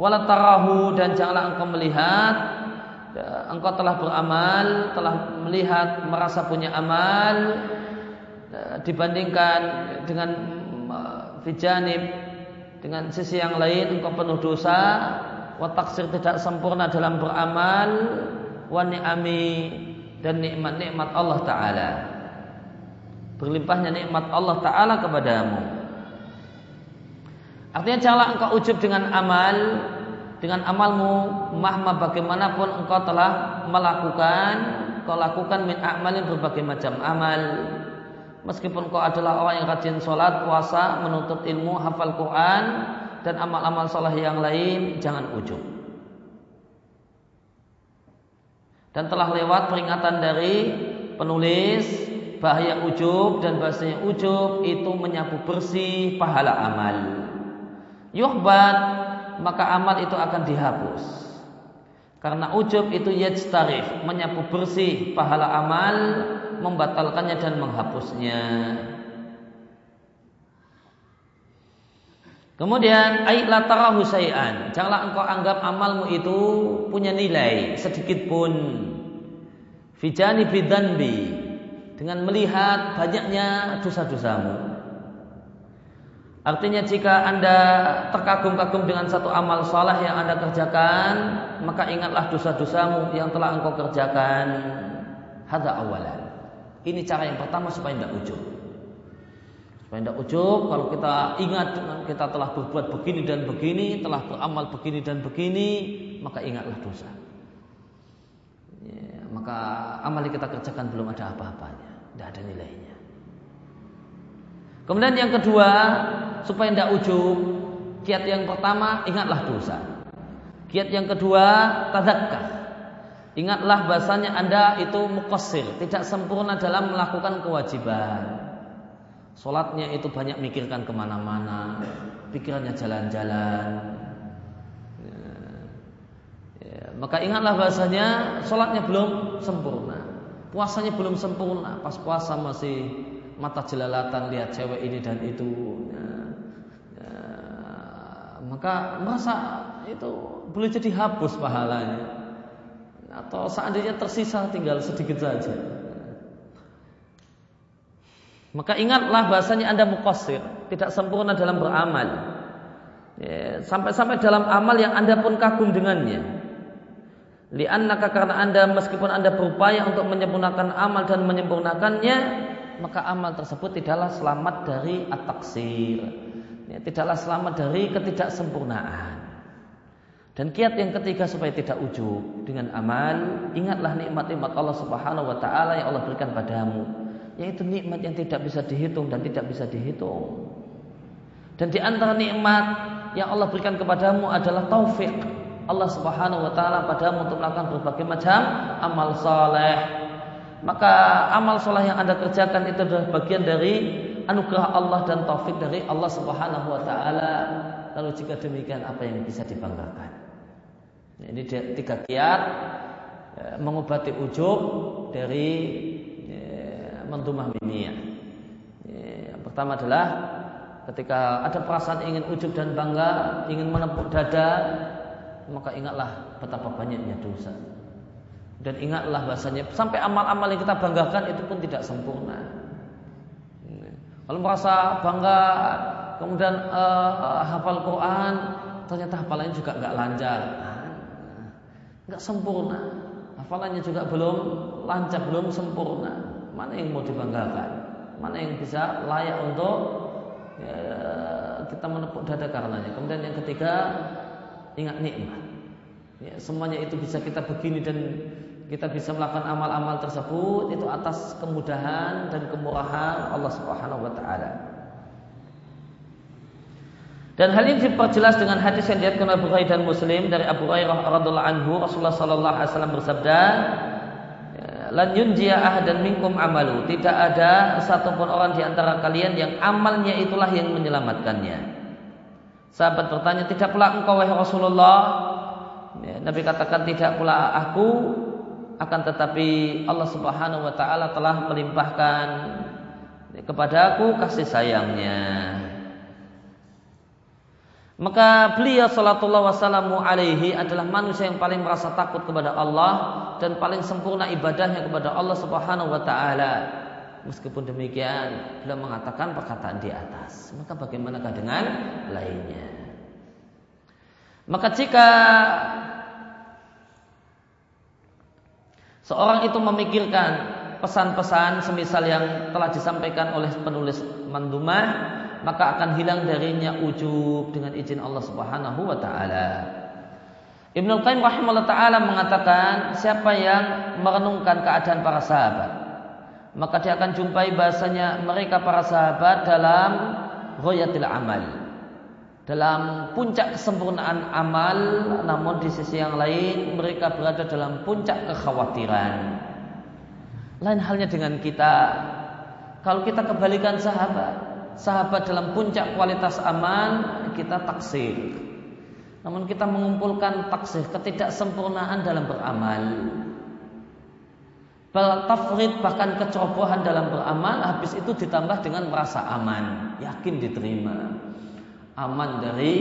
Wala tarahu dan janganlah engkau melihat Ya, engkau telah beramal, telah melihat, merasa punya amal ya, dibandingkan dengan fijanib dengan sisi yang lain engkau penuh dosa, wataksir tidak sempurna dalam beramal, wa ni'ami dan nikmat-nikmat Allah Ta'ala. Berlimpahnya nikmat Allah Ta'ala kepadamu. Artinya janganlah engkau ujub dengan amal dengan amalmu mahma bagaimanapun engkau telah melakukan kau lakukan min amalin berbagai macam amal meskipun kau adalah orang yang rajin sholat puasa menuntut ilmu hafal Quran dan amal-amal sholat yang lain jangan ujub dan telah lewat peringatan dari penulis bahaya ujub dan bahasanya ujub itu menyapu bersih pahala amal yuhbat maka amal itu akan dihapus. Karena ujub itu yajtarif, menyapu bersih pahala amal, membatalkannya dan menghapusnya. Kemudian ayat tarahu sayan. Janganlah engkau anggap amalmu itu punya nilai sedikit pun. Fijani bidanbi dengan melihat banyaknya dosa-dosamu. Artinya jika anda terkagum-kagum dengan satu amal salah yang anda kerjakan, maka ingatlah dosa-dosamu yang telah engkau kerjakan. Hada awalan. Ini cara yang pertama supaya tidak ujub. Supaya tidak ujub, kalau kita ingat kita telah berbuat begini dan begini, telah beramal begini dan begini, maka ingatlah dosa. Ya, maka amal yang kita kerjakan belum ada apa-apanya, tidak ada nilainya. Kemudian yang kedua, supaya tidak ujub. Kiat yang pertama, ingatlah dosa. Kiat yang kedua, tadakkah. Ingatlah bahasanya Anda itu mukosir, tidak sempurna dalam melakukan kewajiban. Sholatnya itu banyak mikirkan ke mana-mana, pikirannya jalan-jalan. Ya. Ya. Maka ingatlah bahasanya sholatnya belum sempurna, puasanya belum sempurna. Pas puasa masih mata jelalatan lihat cewek ini dan itu. Ya maka masa itu boleh jadi hapus pahalanya. Atau seandainya tersisa tinggal sedikit saja. Maka ingatlah bahasanya anda mukosir tidak sempurna dalam beramal. Ya, sampai-sampai dalam amal yang anda pun kagum dengannya. Liannaka karena anda meskipun anda berupaya untuk menyempurnakan amal dan menyempurnakannya maka amal tersebut tidaklah selamat dari ataksir ya, tidaklah selamat dari ketidaksempurnaan. Dan kiat yang ketiga supaya tidak ujub dengan amal, ingatlah nikmat-nikmat Allah Subhanahu wa taala yang Allah berikan padamu, yaitu nikmat yang tidak bisa dihitung dan tidak bisa dihitung. Dan di antara nikmat yang Allah berikan kepadamu adalah taufik Allah Subhanahu wa taala padamu untuk melakukan berbagai macam amal saleh. Maka amal saleh yang Anda kerjakan itu adalah bagian dari anugerah Allah dan taufik dari Allah Subhanahu wa taala. Lalu jika demikian apa yang bisa dibanggakan? Ini tiga kiat ya, mengobati ujub dari ya, mentumah miniyah. Ya, yang pertama adalah ketika ada perasaan ingin ujub dan bangga, ingin menepuk dada, maka ingatlah betapa banyaknya dosa. Dan ingatlah bahasanya sampai amal-amal yang kita banggakan itu pun tidak sempurna. Kalau merasa bangga kemudian uh, hafal Quran, ternyata hafalannya juga nggak lancar, nggak sempurna. Hafalannya juga belum lancar, belum sempurna. Mana yang mau dibanggakan? Mana yang bisa layak untuk ya, kita menepuk dada karenanya. Kemudian yang ketiga, ingat nikmat. Ya, semuanya itu bisa kita begini dan kita bisa melakukan amal-amal tersebut itu atas kemudahan dan kemurahan Allah Subhanahu wa taala. Dan hal ini diperjelas dengan hadis yang diriwayatkan Abu Hurairah dan Muslim dari Abu Hurairah radhiallahu anhu Rasulullah sallallahu alaihi wasallam bersabda, "Lan yunjiya ahadan minkum amalu." Tidak ada satupun orang di antara kalian yang amalnya itulah yang menyelamatkannya. Sahabat bertanya, "Tidak pula engkau wahai Rasulullah?" Ya, Nabi katakan, "Tidak pula aku." Akan tetapi Allah Subhanahu wa taala telah melimpahkan kepadaku kasih sayangnya. Maka beliau salatullah wasallamu alaihi adalah manusia yang paling merasa takut kepada Allah dan paling sempurna ibadahnya kepada Allah Subhanahu wa taala. Meskipun demikian, beliau mengatakan perkataan di atas. Maka bagaimanakah dengan lainnya? Maka jika Seorang itu memikirkan pesan-pesan semisal yang telah disampaikan oleh penulis mandumah, maka akan hilang darinya ujub dengan izin Allah Subhanahu wa taala. Ibnu Qayyim rahimahullah taala mengatakan siapa yang merenungkan keadaan para sahabat maka dia akan jumpai bahasanya mereka para sahabat dalam royatil amal dalam puncak kesempurnaan amal namun di sisi yang lain mereka berada dalam puncak kekhawatiran lain halnya dengan kita kalau kita kebalikan sahabat sahabat dalam puncak kualitas aman kita taksir namun kita mengumpulkan taksir ketidaksempurnaan dalam beramal. Tafrid bahkan kecerobohan dalam beramal habis itu ditambah dengan merasa aman, yakin diterima. Aman dari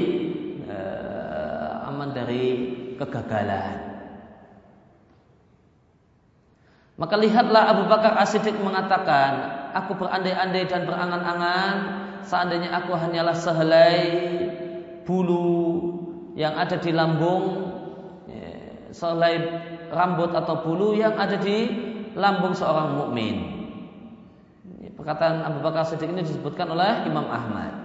uh, aman dari kegagalan. Maka lihatlah Abu Bakar As-Siddiq mengatakan, aku berandai-andai dan berangan-angan seandainya aku hanyalah sehelai bulu yang ada di lambung ya, selai rambut atau bulu yang ada di lambung seorang mukmin. Perkataan Abu Bakar Siddiq ini disebutkan oleh Imam Ahmad.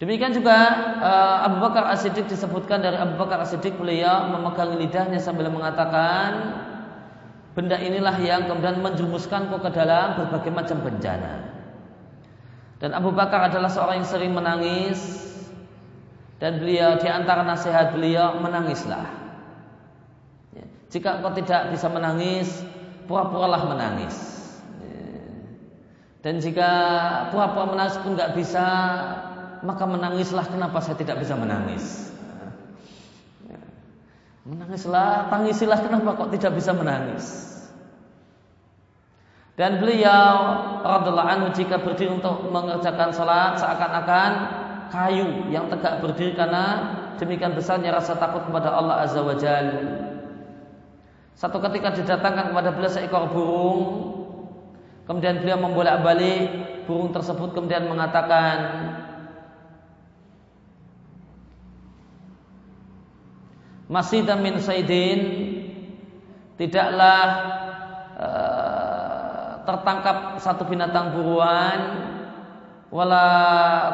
Demikian juga uh, Abu Bakar As-Siddiq disebutkan dari Abu Bakar As-Siddiq beliau memegang lidahnya sambil mengatakan benda inilah yang kemudian menjumuskanku ke dalam berbagai macam bencana. Dan Abu Bakar adalah seorang yang sering menangis dan beliau di antara nasihat beliau menangislah. Ya. Jika engkau tidak bisa menangis, pura-puralah menangis. Ya. Dan jika pura-pura menangis pun nggak bisa, maka menangislah kenapa saya tidak bisa menangis. Ya. Menangislah, tangisilah kenapa kok tidak bisa menangis. Dan beliau radhiallahu anhu jika berdiri untuk mengerjakan salat seakan-akan kayu yang tegak berdiri karena demikian besarnya rasa takut kepada Allah Azza wa Jal. Satu ketika didatangkan kepada beliau seekor burung, kemudian beliau membolak-balik burung tersebut kemudian mengatakan, Masih min saidin tidaklah uh, tertangkap satu binatang buruan wala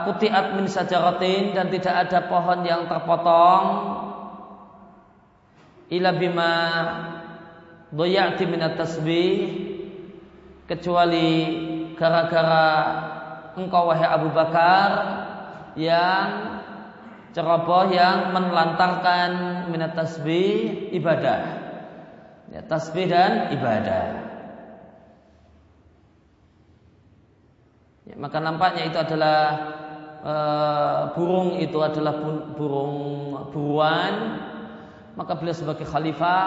kutiat min sajaratin dan tidak ada pohon yang terpotong ila bima doyati min tasbih kecuali gara-gara engkau wahai Abu Bakar yang ceroboh yang menelantarkan minat tasbih ibadah ya, tasbih dan ibadah Ya, maka nampaknya itu adalah e, burung itu adalah burung buruan. Maka beliau sebagai khalifah,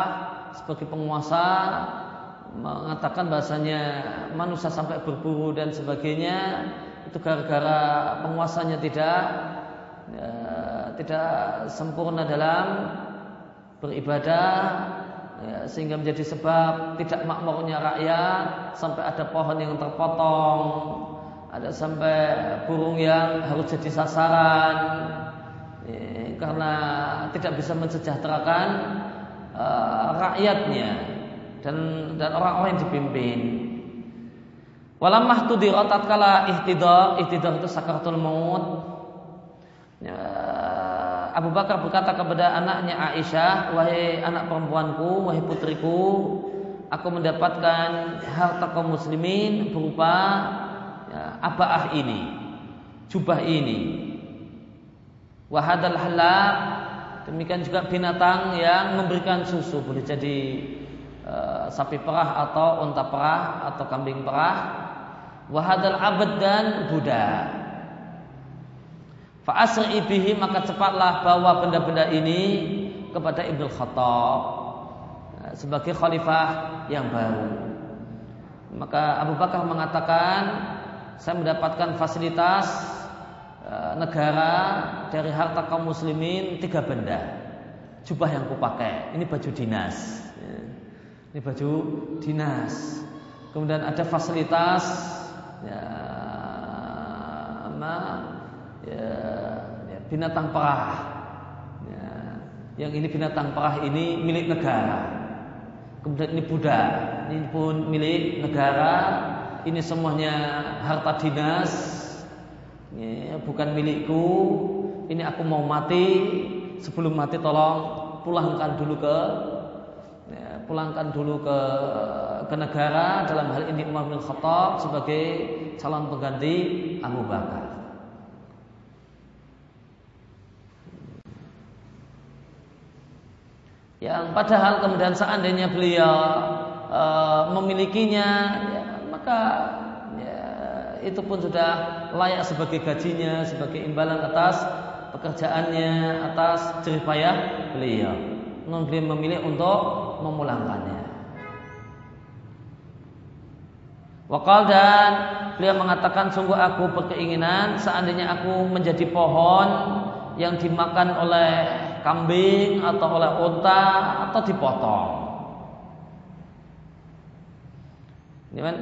sebagai penguasa mengatakan bahasanya manusia sampai berburu dan sebagainya itu gara-gara penguasanya tidak ya, tidak sempurna dalam beribadah ya, sehingga menjadi sebab tidak makmurnya rakyat sampai ada pohon yang terpotong ada sampai burung yang harus jadi sasaran ya, karena tidak bisa mensejahterakan uh, rakyatnya dan dan orang-orang yang dipimpin. Walamah dirotat kala ihtidar, ihtidar itu sakaratul maut. Ya, Abu Bakar berkata kepada anaknya Aisyah, wahai anak perempuanku, wahai putriku, aku mendapatkan harta kaum muslimin berupa ya, abaah ini, jubah ini. Wahadal halak demikian juga binatang yang memberikan susu boleh jadi uh, sapi perah atau unta perah atau kambing perah. Wahadal abad dan budak. Fa'asri ibihi maka cepatlah bawa benda-benda ini kepada Ibnu Khattab ya, sebagai khalifah yang baru. Maka Abu Bakar mengatakan saya mendapatkan fasilitas e, negara dari harta kaum muslimin tiga benda. Jubah yang kupakai, ini baju dinas. Ya. Ini baju dinas. Kemudian ada fasilitas ya, ya, ya, binatang perah. Ya, yang ini binatang perah ini milik negara. Kemudian ini budak, ini pun milik negara ini semuanya harta dinas ya, bukan milikku ini aku mau mati sebelum mati tolong pulangkan dulu ke ya, pulangkan dulu ke ke negara dalam hal ini Umar bin Khattab sebagai calon pengganti Abu Bakar. Yang padahal kemudian seandainya beliau e, memilikinya, ya, maka ya, itu pun sudah layak sebagai gajinya, sebagai imbalan atas pekerjaannya, atas jerih payah beliau. Namun beliau memilih untuk memulangkannya. Wakal dan beliau mengatakan sungguh aku berkeinginan seandainya aku menjadi pohon yang dimakan oleh kambing atau oleh unta atau dipotong.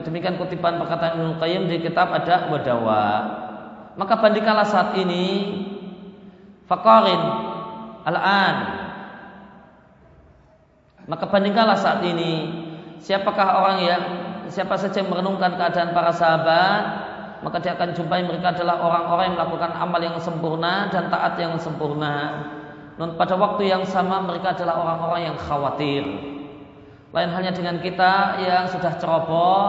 Demikian kutipan perkataan Ibnu Qayyim di kitab ada wadawa. Maka bandingkanlah saat ini fakarin al-an. Maka bandingkanlah saat ini siapakah orang yang siapa saja yang merenungkan keadaan para sahabat, maka dia akan jumpai mereka adalah orang-orang yang melakukan amal yang sempurna dan taat yang sempurna. Dan pada waktu yang sama mereka adalah orang-orang yang khawatir. Lain halnya dengan kita yang sudah ceroboh,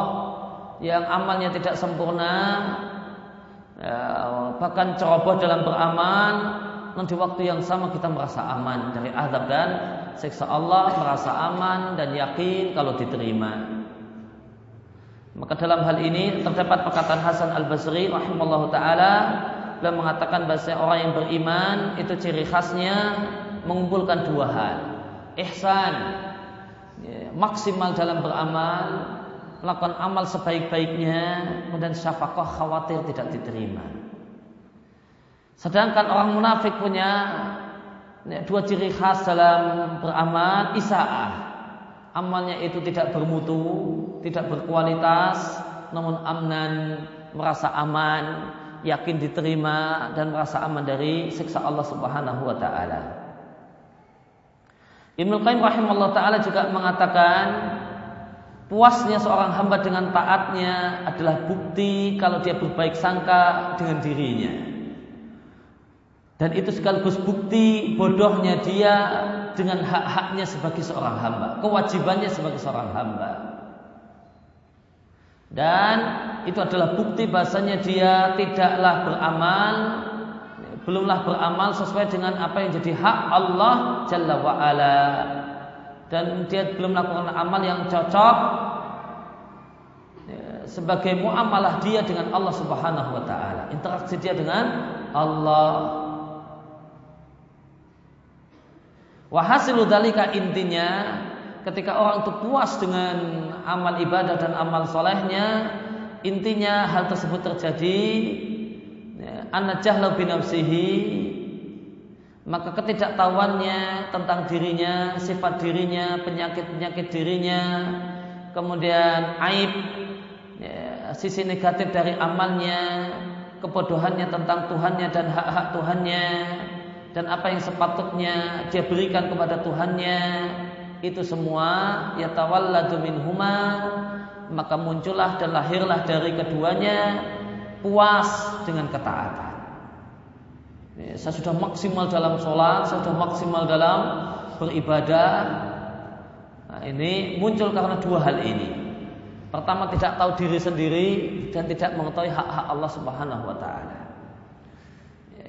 yang amalnya tidak sempurna, ya, bahkan ceroboh dalam beramal, dan di waktu yang sama kita merasa aman dari azab dan siksa Allah, merasa aman dan yakin kalau diterima. Maka dalam hal ini terdapat perkataan Hasan Al Basri rahimallahu taala beliau mengatakan bahasa orang yang beriman itu ciri khasnya mengumpulkan dua hal. Ihsan, ya, maksimal dalam beramal, melakukan amal sebaik-baiknya, kemudian syafaqah khawatir tidak diterima. Sedangkan orang munafik punya ya, dua ciri khas dalam beramal, isaah, amalnya itu tidak bermutu, tidak berkualitas, namun amnan merasa aman, yakin diterima dan merasa aman dari siksa Allah Subhanahu wa taala. Ibnu Qayyim rahimahullah taala juga mengatakan puasnya seorang hamba dengan taatnya adalah bukti kalau dia berbaik sangka dengan dirinya. Dan itu sekaligus bukti bodohnya dia dengan hak-haknya sebagai seorang hamba, kewajibannya sebagai seorang hamba. Dan itu adalah bukti bahasanya dia tidaklah beramal, belumlah beramal sesuai dengan apa yang jadi hak Allah Jalla wa'ala. Dan dia belum melakukan amal yang cocok ya, sebagai muamalah dia dengan Allah Subhanahu wa taala. Interaksi dia dengan Allah Wahasilu dalika intinya ketika orang itu puas dengan amal ibadah dan amal solehnya, intinya hal tersebut terjadi. Ya, anak jahla binafsihi maka ketidaktahuannya tentang dirinya, sifat dirinya, penyakit-penyakit dirinya, kemudian aib, ya, sisi negatif dari amalnya, kebodohannya tentang Tuhannya dan hak-hak Tuhannya, dan apa yang sepatutnya dia berikan kepada Tuhannya itu semua ya yatawalladu minhuma maka muncullah dan lahirlah dari keduanya puas dengan ketaatan. Ya, saya sudah maksimal dalam sholat, saya sudah maksimal dalam beribadah. Nah, ini muncul karena dua hal ini. Pertama tidak tahu diri sendiri dan tidak mengetahui hak-hak Allah Subhanahu wa taala.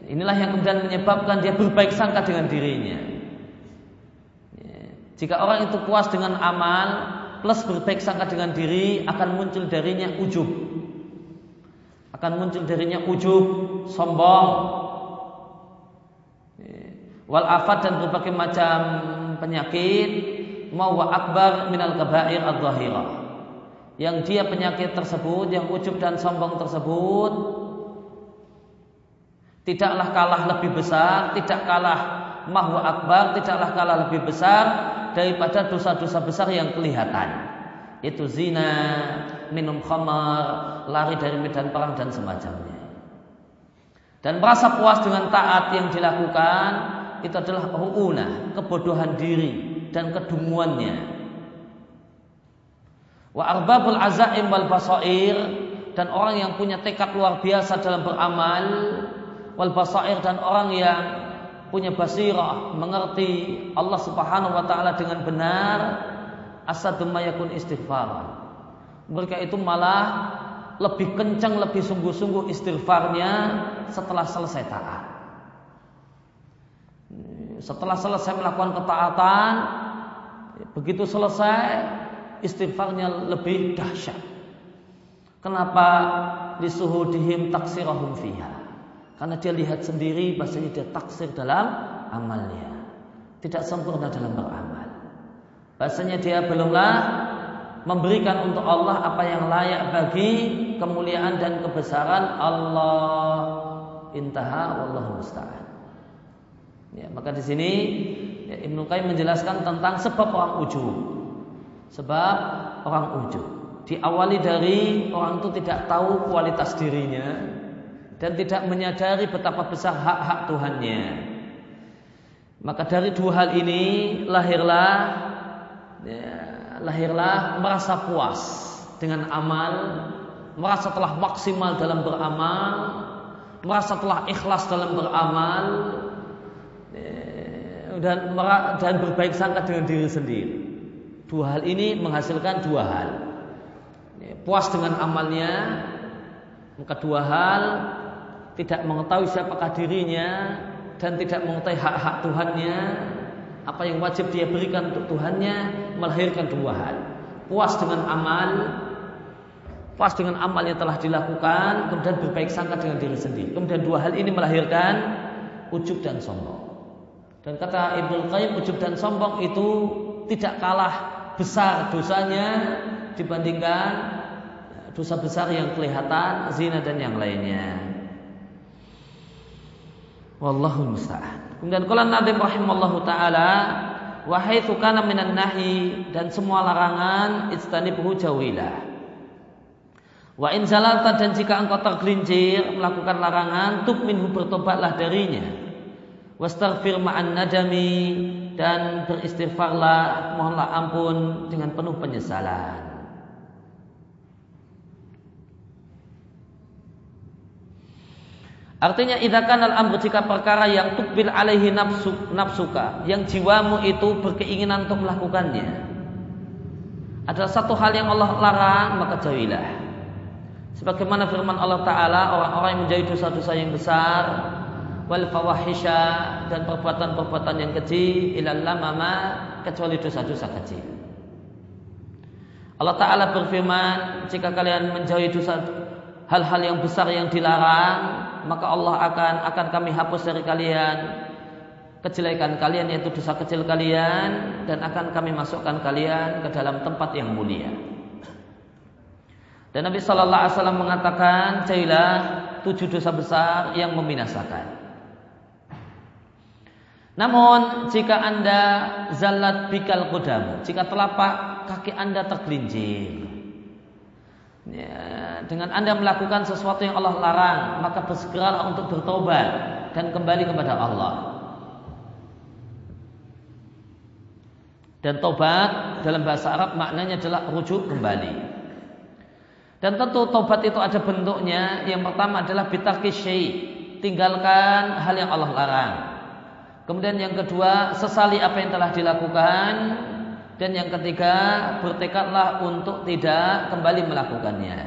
Inilah yang kemudian menyebabkan dia berbaik sangka dengan dirinya. Jika orang itu puas dengan amal plus berbaik sangka dengan diri akan muncul darinya ujub. Akan muncul darinya ujub, sombong. Wal afat dan berbagai macam penyakit mau akbar minal kabair ad-dhahirah. Yang dia penyakit tersebut, yang ujub dan sombong tersebut tidaklah kalah lebih besar, tidak kalah mahwa akbar, tidaklah kalah lebih besar daripada dosa-dosa besar yang kelihatan. Itu zina, minum khamar, lari dari medan perang dan semacamnya. Dan merasa puas dengan taat yang dilakukan itu adalah ru'una, kebodohan diri dan kedunguannya. Wa arbabul azaim wal basair dan orang yang punya tekad luar biasa dalam beramal wal basair dan orang yang punya basirah mengerti Allah Subhanahu wa taala dengan benar asadum mayakun istighfar. Mereka itu malah lebih kencang lebih sungguh-sungguh istighfarnya setelah selesai taat. Setelah selesai melakukan ketaatan begitu selesai istighfarnya lebih dahsyat. Kenapa? Disuhudihim taksirahum fiha karena dia lihat sendiri bahasanya dia taksir dalam amalnya. Tidak sempurna dalam beramal. Bahasanya dia belumlah memberikan untuk Allah apa yang layak bagi kemuliaan dan kebesaran Allah. Intaha wallahu musta'an. Ya, maka di sini ya, Ibnu Qayyim menjelaskan tentang sebab orang ujub. Sebab orang ujub. Diawali dari orang itu tidak tahu kualitas dirinya dan tidak menyadari betapa besar hak-hak Tuhannya. Maka dari dua hal ini lahirlah ya, lahirlah merasa puas dengan amal, merasa telah maksimal dalam beramal, merasa telah ikhlas dalam beramal, dan dan berbaik sangka dengan diri sendiri. Dua hal ini menghasilkan dua hal. Puas dengan amalnya, maka dua hal tidak mengetahui siapakah dirinya dan tidak mengetahui hak-hak Tuhannya, apa yang wajib dia berikan untuk Tuhannya melahirkan dua hal. Puas dengan amal, puas dengan amal yang telah dilakukan, kemudian berbaik sangka dengan diri sendiri. Kemudian dua hal ini melahirkan ujub dan sombong. Dan kata Ibnu Qayyim ujub dan sombong itu tidak kalah besar dosanya dibandingkan dosa besar yang kelihatan zina dan yang lainnya. Wallahu musta'an. Kemudian kala Nabi rahimallahu taala wahai kana minan nahi dan semua larangan istanibuhu jawilah. Wa in zalalta dan jika engkau tergelincir melakukan larangan tuk minhu bertobatlah darinya wastaghfir ma'an nadami dan beristighfarlah mohonlah ampun dengan penuh penyesalan Artinya idakan al amr jika perkara yang tukbil alaihi nafsu, nafsuka, yang jiwamu itu berkeinginan untuk melakukannya. Adalah satu hal yang Allah larang, maka jauhilah. Sebagaimana firman Allah Ta'ala, orang-orang yang menjadi dosa-dosa yang besar, wal fawahisha dan perbuatan-perbuatan yang kecil ilal lamama kecuali dosa-dosa kecil. Allah Ta'ala berfirman jika kalian menjauhi dosa hal-hal yang besar yang dilarang maka Allah akan akan kami hapus dari kalian kejelekan kalian yaitu dosa kecil kalian dan akan kami masukkan kalian ke dalam tempat yang mulia. Dan Nabi Shallallahu Alaihi Wasallam mengatakan, jailah tujuh dosa besar yang membinasakan. Namun jika anda zalat bikal kodam, jika telapak kaki anda tergelincir, ya, dengan anda melakukan sesuatu yang Allah larang, maka bersegeralah untuk bertobat dan kembali kepada Allah. Dan tobat dalam bahasa Arab maknanya adalah rujuk kembali. Dan tentu tobat itu ada bentuknya. Yang pertama adalah bitarki tinggalkan hal yang Allah larang. Kemudian yang kedua, sesali apa yang telah dilakukan. Dan yang ketiga, bertekadlah untuk tidak kembali melakukannya.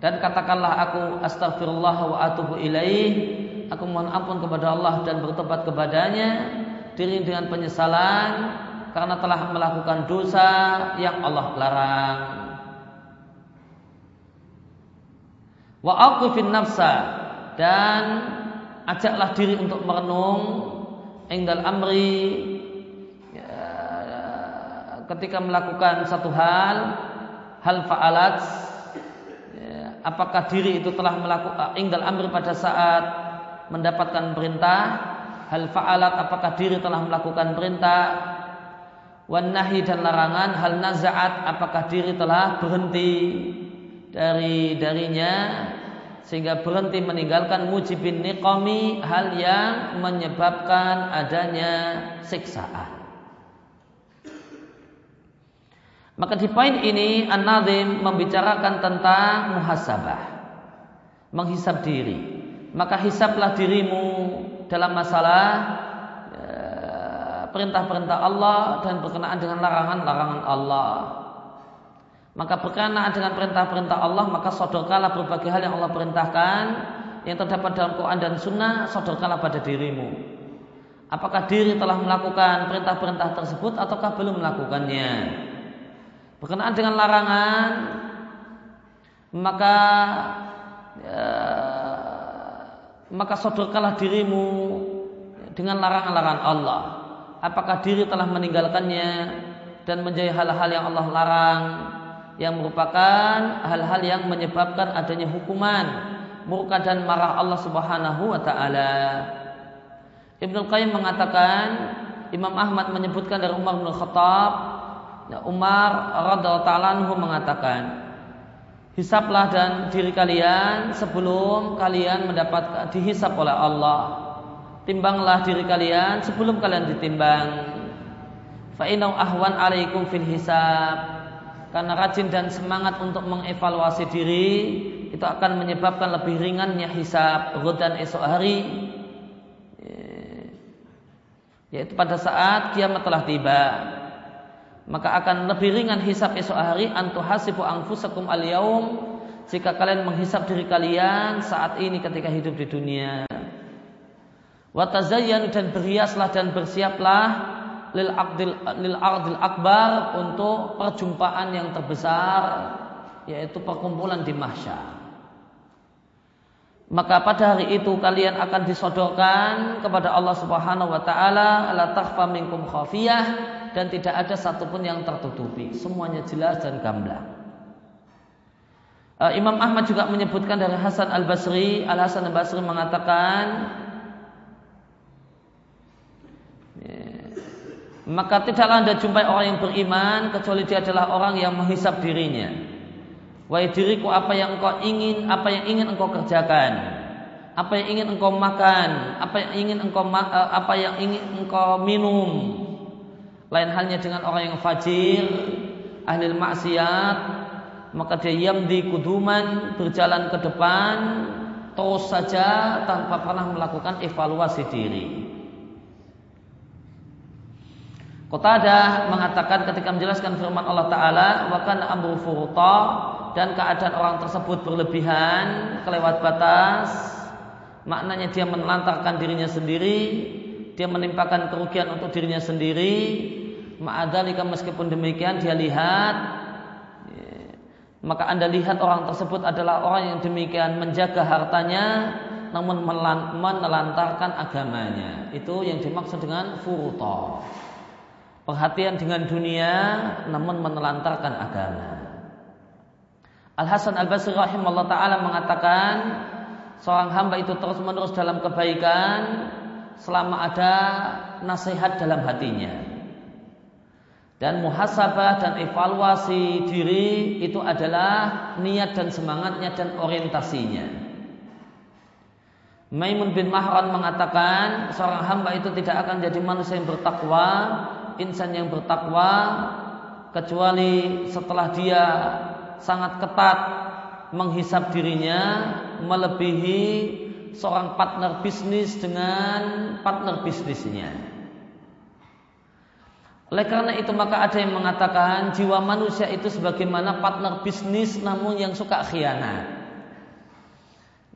Dan katakanlah aku astagfirullah wa atubu ilaih. Aku mohon ampun kepada Allah dan bertobat kepadanya. Diri dengan penyesalan karena telah melakukan dosa yang Allah larang. Wa aqifin nafsa dan ajaklah diri untuk merenung enggal amri ketika melakukan satu hal hal faalat ya, apakah diri itu telah melakukan enggal amri pada saat mendapatkan perintah hal faalat apakah diri telah melakukan perintah wan nahi dan larangan hal nazaat apakah diri telah berhenti dari darinya sehingga berhenti meninggalkan mujibin niqami hal yang menyebabkan adanya siksaan. Maka di poin ini An-Nazim membicarakan tentang muhasabah. Menghisap diri. Maka hisaplah dirimu dalam masalah eh, perintah-perintah Allah dan berkenaan dengan larangan-larangan Allah. Maka berkenaan dengan perintah-perintah Allah, maka sodorkalah berbagai hal yang Allah perintahkan yang terdapat dalam Quran dan Sunnah, sodorkalah pada dirimu. Apakah diri telah melakukan perintah-perintah tersebut ataukah belum melakukannya? Berkenaan dengan larangan maka ya, maka sodorkanlah dirimu dengan larangan-larangan Allah apakah diri telah meninggalkannya dan menjadi hal-hal yang Allah larang yang merupakan hal-hal yang menyebabkan adanya hukuman murka dan marah Allah Subhanahu wa taala. Ibnu Qayyim mengatakan Imam Ahmad menyebutkan dari Umar bin Khattab Ya, Umar radhiallahu mengatakan, hisaplah dan diri kalian sebelum kalian mendapat dihisap oleh Allah. Timbanglah diri kalian sebelum kalian ditimbang. Fa'inau ahwan alaikum fil hisab. Karena rajin dan semangat untuk mengevaluasi diri itu akan menyebabkan lebih ringannya hisab dan esok hari yaitu pada saat kiamat telah tiba maka akan lebih ringan hisab esok hari antuhasibu anfusakum al yaum jika kalian menghisap diri kalian saat ini ketika hidup di dunia. Watazayyan dan berhiaslah dan bersiaplah lil aqdil lil aqdil akbar untuk perjumpaan yang terbesar yaitu perkumpulan di mahsyar. Maka pada hari itu kalian akan disodorkan kepada Allah Subhanahu wa taala ala takhfa minkum khafiyah dan tidak ada satupun yang tertutupi. Semuanya jelas dan gamblang. Uh, Imam Ahmad juga menyebutkan dari Hasan Al Basri, Al Hasan Al Basri mengatakan, maka tidaklah anda jumpai orang yang beriman kecuali dia adalah orang yang menghisap dirinya. Wahai diriku apa yang engkau ingin, apa yang ingin engkau kerjakan, apa yang ingin engkau makan, apa yang ingin engkau eh, apa yang ingin engkau minum, lain halnya dengan orang yang fajir, ahli maksiat, maka dia di kuduman berjalan ke depan terus saja tanpa pernah melakukan evaluasi diri. Qatadah mengatakan ketika menjelaskan firman Allah Ta'ala Wakan amru furuta Dan keadaan orang tersebut berlebihan Kelewat batas Maknanya dia menelantarkan dirinya sendiri Dia menimpakan kerugian untuk dirinya sendiri. Ma'adhalika meskipun demikian dia lihat. Maka anda lihat orang tersebut adalah orang yang demikian menjaga hartanya namun menelantarkan agamanya. Itu yang dimaksud dengan furuto perhatian dengan dunia namun menelantarkan agama. Al Hasan Al Basri rahimahullah taala mengatakan seorang hamba itu terus menerus dalam kebaikan selama ada nasihat dalam hatinya dan muhasabah dan evaluasi diri itu adalah niat dan semangatnya dan orientasinya. Maimun bin Mahran mengatakan seorang hamba itu tidak akan jadi manusia yang bertakwa, insan yang bertakwa kecuali setelah dia sangat ketat menghisap dirinya melebihi seorang partner bisnis dengan partner bisnisnya. Oleh karena itu maka ada yang mengatakan jiwa manusia itu sebagaimana partner bisnis namun yang suka khianat.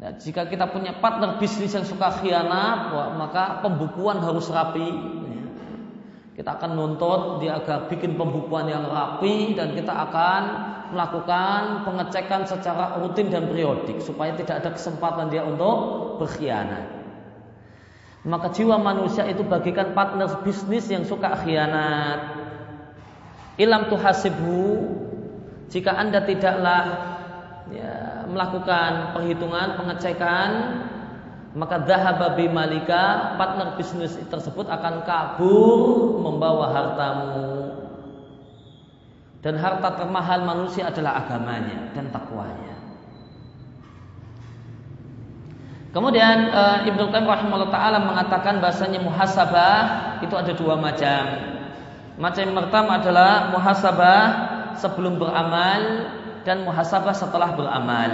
Nah, jika kita punya partner bisnis yang suka khianat, maka pembukuan harus rapi. Kita akan nuntut dia agar bikin pembukuan yang rapi dan kita akan melakukan pengecekan secara rutin dan periodik supaya tidak ada kesempatan dia untuk berkhianat. Maka jiwa manusia itu bagikan partner bisnis yang suka khianat. Ilam tuhasibhu jika anda tidaklah ya, melakukan perhitungan, pengecekan, maka dhahaba malika partner bisnis tersebut akan kabur membawa hartamu. Dan harta termahal manusia adalah agamanya dan takwanya. Kemudian uh, Ibnu Qayyim rahimahullah taala mengatakan bahasanya muhasabah itu ada dua macam. Macam yang pertama adalah muhasabah sebelum beramal dan muhasabah setelah beramal.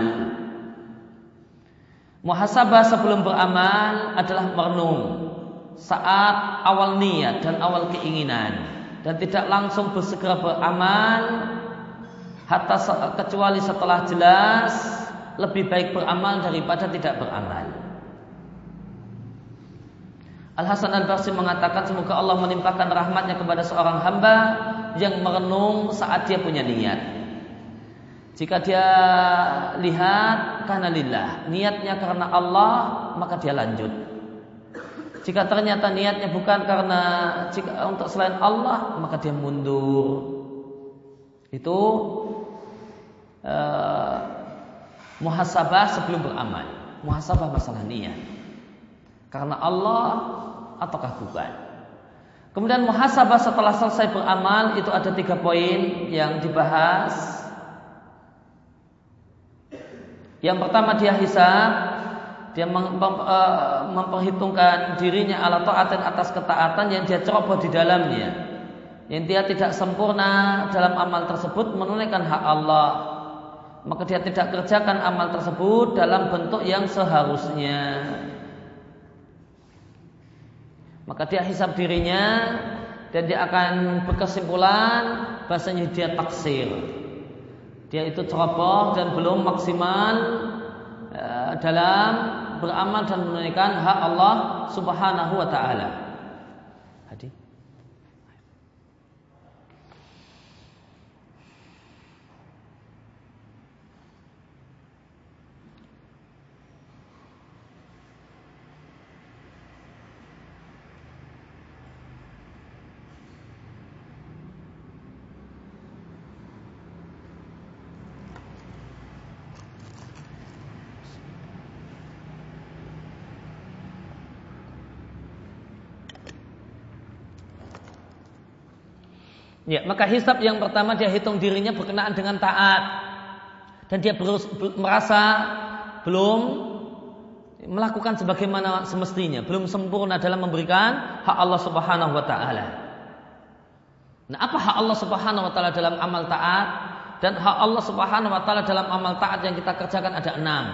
Muhasabah sebelum beramal adalah merenung saat awal niat dan awal keinginan dan tidak langsung bersegera beramal hatta kecuali setelah jelas lebih baik beramal daripada tidak beramal. Al Hasan Al Basri mengatakan semoga Allah menimpakan rahmatnya kepada seorang hamba yang merenung saat dia punya niat. Jika dia lihat karena lillah, niatnya karena Allah, maka dia lanjut. Jika ternyata niatnya bukan karena jika untuk selain Allah, maka dia mundur. Itu uh, muhasabah sebelum beramal. Muhasabah masalah niat. Karena Allah ataukah bukan? Kemudian muhasabah setelah selesai beramal itu ada tiga poin yang dibahas yang pertama dia hisab, dia eh, memperhitungkan dirinya ala taatin atas ketaatan yang dia ceroboh di dalamnya. Yang dia tidak sempurna dalam amal tersebut menunaikan hak Allah. Maka dia tidak kerjakan amal tersebut dalam bentuk yang seharusnya. Maka dia hisap dirinya dan dia akan berkesimpulan bahasanya dia taksir dia itu ceroboh dan belum maksimal uh, dalam beramal dan menunaikan hak Allah Subhanahu wa taala. Hadi. Ya, maka hisab yang pertama dia hitung dirinya berkenaan dengan taat dan dia berus, merasa belum melakukan sebagaimana semestinya, belum sempurna dalam memberikan hak Allah Subhanahu wa taala. Nah, apa hak Allah Subhanahu wa taala dalam amal taat dan hak Allah Subhanahu wa taala dalam amal taat yang kita kerjakan ada enam.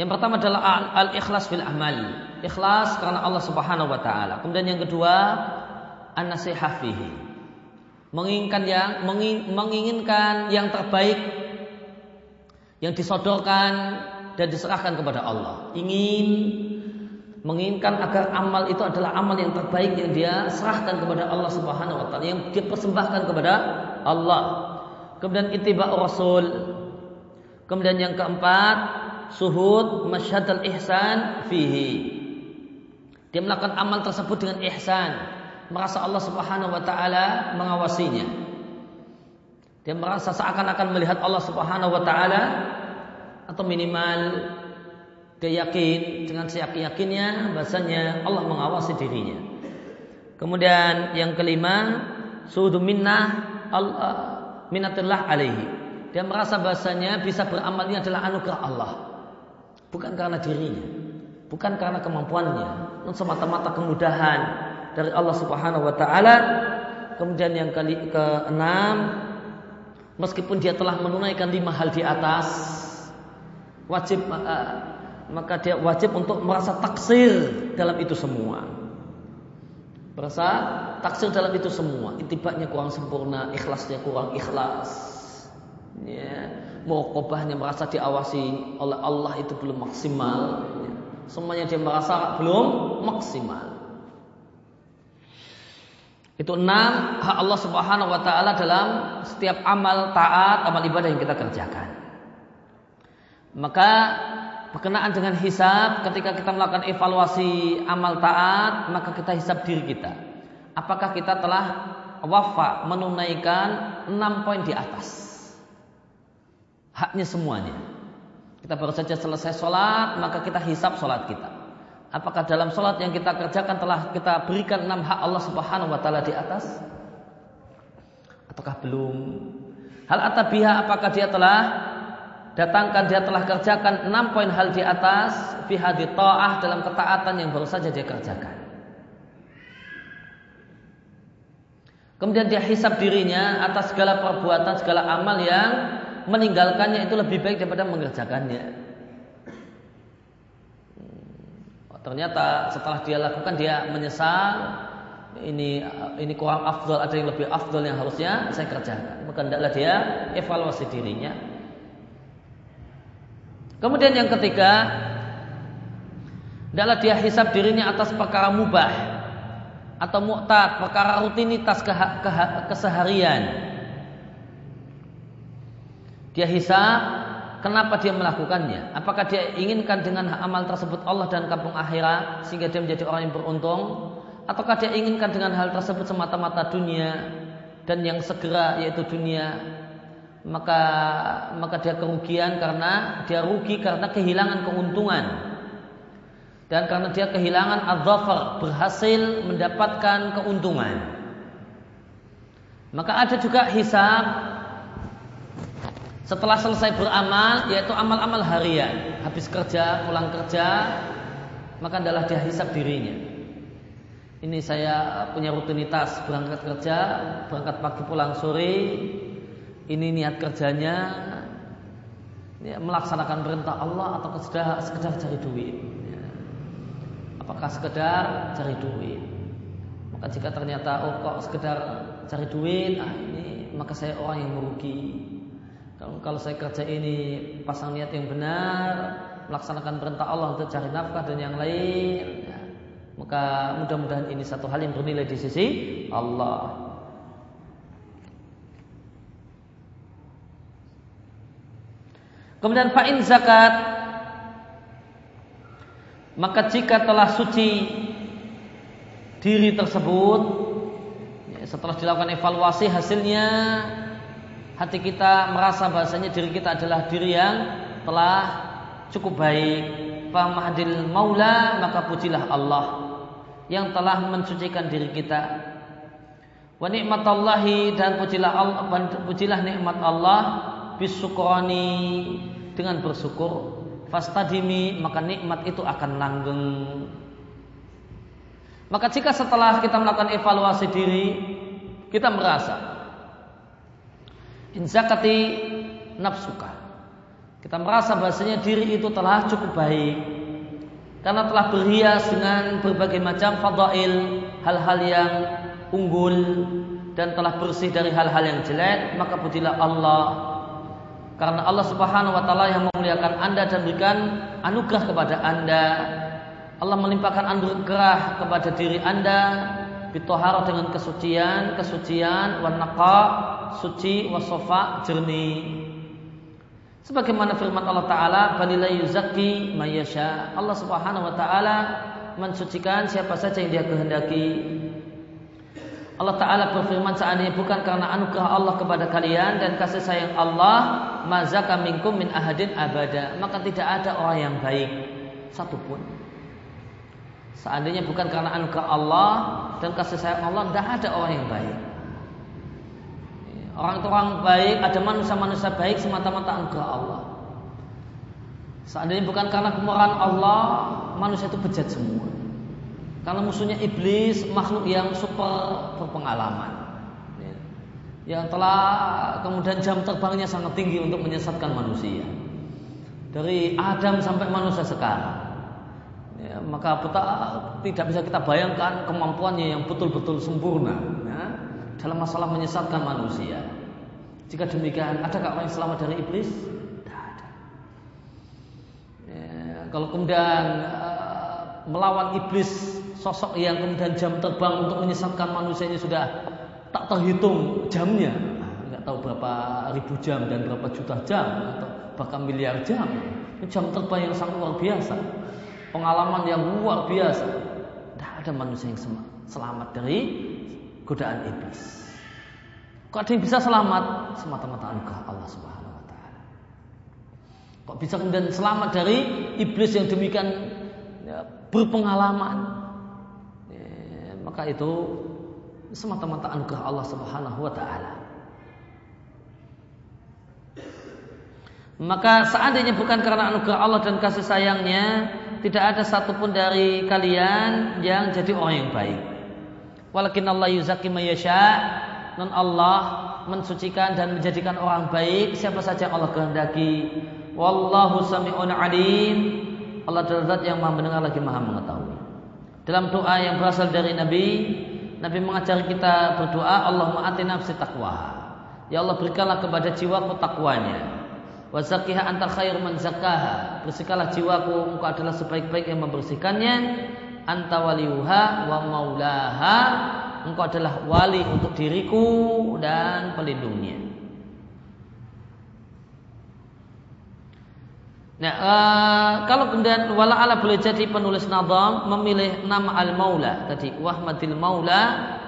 Yang pertama adalah al-ikhlas fil amal. Ikhlas karena Allah Subhanahu wa taala. Kemudian yang kedua an-nasihah. Menginginkan yang menginginkan yang terbaik yang disodorkan dan diserahkan kepada Allah. Ingin menginginkan agar amal itu adalah amal yang terbaik yang dia serahkan kepada Allah Subhanahu wa taala, yang dia persembahkan kepada Allah. Kemudian ittiba Rasul. Kemudian yang keempat, suhud masyhadul ihsan fihi. Dia melakukan amal tersebut dengan ihsan, merasa Allah Subhanahu wa taala mengawasinya. Dia merasa seakan-akan melihat Allah Subhanahu wa taala atau minimal dia dengan seyakin-yakinnya bahasanya Allah mengawasi dirinya. Kemudian yang kelima, sudu minnah Allah minatillah alaihi. Dia merasa bahasanya bisa beramal ini adalah anugerah Allah. Bukan karena dirinya, bukan karena kemampuannya, namun semata-mata kemudahan dari Allah Subhanahu wa taala. Kemudian yang kali keenam, meskipun dia telah menunaikan lima hal di atas, wajib uh, maka dia wajib untuk merasa taksir dalam itu semua. Merasa taksir dalam itu semua. Itibaknya kurang sempurna, ikhlasnya kurang ikhlas. Ya, muraqabahnya merasa diawasi oleh Allah itu belum maksimal. Ya. Semuanya dia merasa belum maksimal. Itu enam hak Allah Subhanahu wa taala dalam setiap amal taat, amal ibadah yang kita kerjakan. Maka berkenaan dengan hisab ketika kita melakukan evaluasi amal taat, maka kita hisab diri kita. Apakah kita telah wafa menunaikan enam poin di atas? Haknya semuanya. Kita baru saja selesai sholat, maka kita hisab sholat kita. Apakah dalam sholat yang kita kerjakan telah kita berikan enam hak Allah Subhanahu Wa Taala di atas? Ataukah belum? Hal atabiha apakah dia telah datangkan dia telah kerjakan enam poin hal di atas fi hadhi ta'ah dalam ketaatan yang baru saja dia kerjakan. Kemudian dia hisap dirinya atas segala perbuatan, segala amal yang meninggalkannya itu lebih baik daripada mengerjakannya. Ternyata setelah dia lakukan dia menyesal. Ini ini kurang afdol, ada yang lebih afdol yang harusnya saya kerjakan. Maka hendaklah dia evaluasi dirinya. Kemudian yang ketiga, hendaklah dia hisap dirinya atas perkara mubah atau mu'tad, perkara rutinitas ke, ke, keseharian. Dia hisap kenapa dia melakukannya? Apakah dia inginkan dengan amal tersebut Allah dan kampung akhirat sehingga dia menjadi orang yang beruntung? Ataukah dia inginkan dengan hal tersebut semata-mata dunia dan yang segera yaitu dunia? Maka maka dia kerugian karena dia rugi karena kehilangan keuntungan. Dan karena dia kehilangan adzafar, berhasil mendapatkan keuntungan. Maka ada juga hisab setelah selesai beramal yaitu amal-amal harian. Habis kerja pulang kerja maka adalah dia hisap dirinya. Ini saya punya rutinitas. Berangkat kerja berangkat pagi pulang sore. Ini niat kerjanya. Ya, melaksanakan perintah Allah atau sekedar, sekedar cari duit. Ya. apakah sekedar cari duit? Maka jika ternyata oh kok sekedar cari duit? Ah ini maka saya orang yang merugi kalau, kalau saya kerja ini pasang niat yang benar, melaksanakan perintah Allah untuk cari nafkah dan yang lain, ya, maka mudah-mudahan ini satu hal yang bernilai di sisi Allah. Kemudian fa'in zakat maka jika telah suci diri tersebut ya, setelah dilakukan evaluasi hasilnya hati kita merasa bahasanya diri kita adalah diri yang telah cukup baik. Fahmadil maula maka pujilah Allah yang telah mensucikan diri kita. Wa nikmatallahi dan pujilah Allah, pujilah nikmat Allah bisukrani dengan bersyukur. Fastadimi maka nikmat itu akan langgeng. Maka jika setelah kita melakukan evaluasi diri, kita merasa inzakati nafsuka. Kita merasa bahasanya diri itu telah cukup baik karena telah berhias dengan berbagai macam fadail, hal-hal yang unggul dan telah bersih dari hal-hal yang jelek, maka pujilah Allah. Karena Allah Subhanahu wa taala yang memuliakan Anda dan berikan anugerah kepada Anda. Allah melimpahkan anugerah kepada diri Anda bitohara dengan kesucian, kesucian, wanaka, suci, wasofa, jernih. Sebagaimana firman Allah Ta'ala, Balila yuzaki mayasya. Allah Subhanahu Wa Ta'ala mensucikan siapa saja yang dia kehendaki. Allah Ta'ala berfirman seandainya bukan karena anugerah Allah kepada kalian dan kasih sayang Allah, mazaka minkum min ahadin abada. Maka tidak ada orang yang baik satupun. Seandainya bukan karena anugerah Allah dan kasih sayang Allah, tidak ada orang yang baik. Orang itu orang baik, ada manusia-manusia baik semata-mata anugerah Allah. Seandainya bukan karena kemurahan Allah, manusia itu bejat semua. Karena musuhnya iblis, makhluk yang super berpengalaman. Yang telah kemudian jam terbangnya sangat tinggi untuk menyesatkan manusia. Dari Adam sampai manusia sekarang ya, maka kita tidak bisa kita bayangkan kemampuannya yang betul-betul sempurna ya, dalam masalah menyesatkan manusia. Jika demikian, adakah orang yang selamat dari iblis? Tidak. Ya, kalau kemudian uh, melawan iblis, sosok yang kemudian jam terbang untuk menyesatkan manusia ini sudah tak terhitung jamnya, nggak tahu berapa ribu jam dan berapa juta jam atau bahkan miliar jam. Jam terbang yang sangat luar biasa pengalaman yang luar biasa. Tidak ada manusia yang selamat dari godaan iblis. Kok ada yang bisa selamat? Semata-mata anugerah Allah Subhanahu wa taala. Kok bisa kemudian selamat dari iblis yang demikian ya, berpengalaman? Ya, maka itu semata-mata anugerah Allah Subhanahu wa taala. Maka seandainya bukan karena anugerah Allah dan kasih sayangnya, tidak ada satupun dari kalian yang jadi orang yang baik. Walakin Allah yuzaki mayasya, non Allah mensucikan dan menjadikan orang baik siapa saja yang Allah kehendaki. Wallahu sami'un alim. Allah adalah yang maha mendengar lagi maha mengetahui. Dalam doa yang berasal dari Nabi, Nabi mengajar kita berdoa, Allahumma ati nafsi taqwa. Ya Allah berikanlah kepada jiwaku takwanya. Wa zakkiha anta khair man zakkaha. Bersihkanlah jiwaku, engkau adalah sebaik-baik yang membersihkannya. Anta waliyuha wa maulaha. Engkau adalah wali untuk diriku dan pelindungnya. Nah, uh, kalau kemudian wala ala boleh jadi penulis nazam memilih nama al-maula tadi wahmadil maula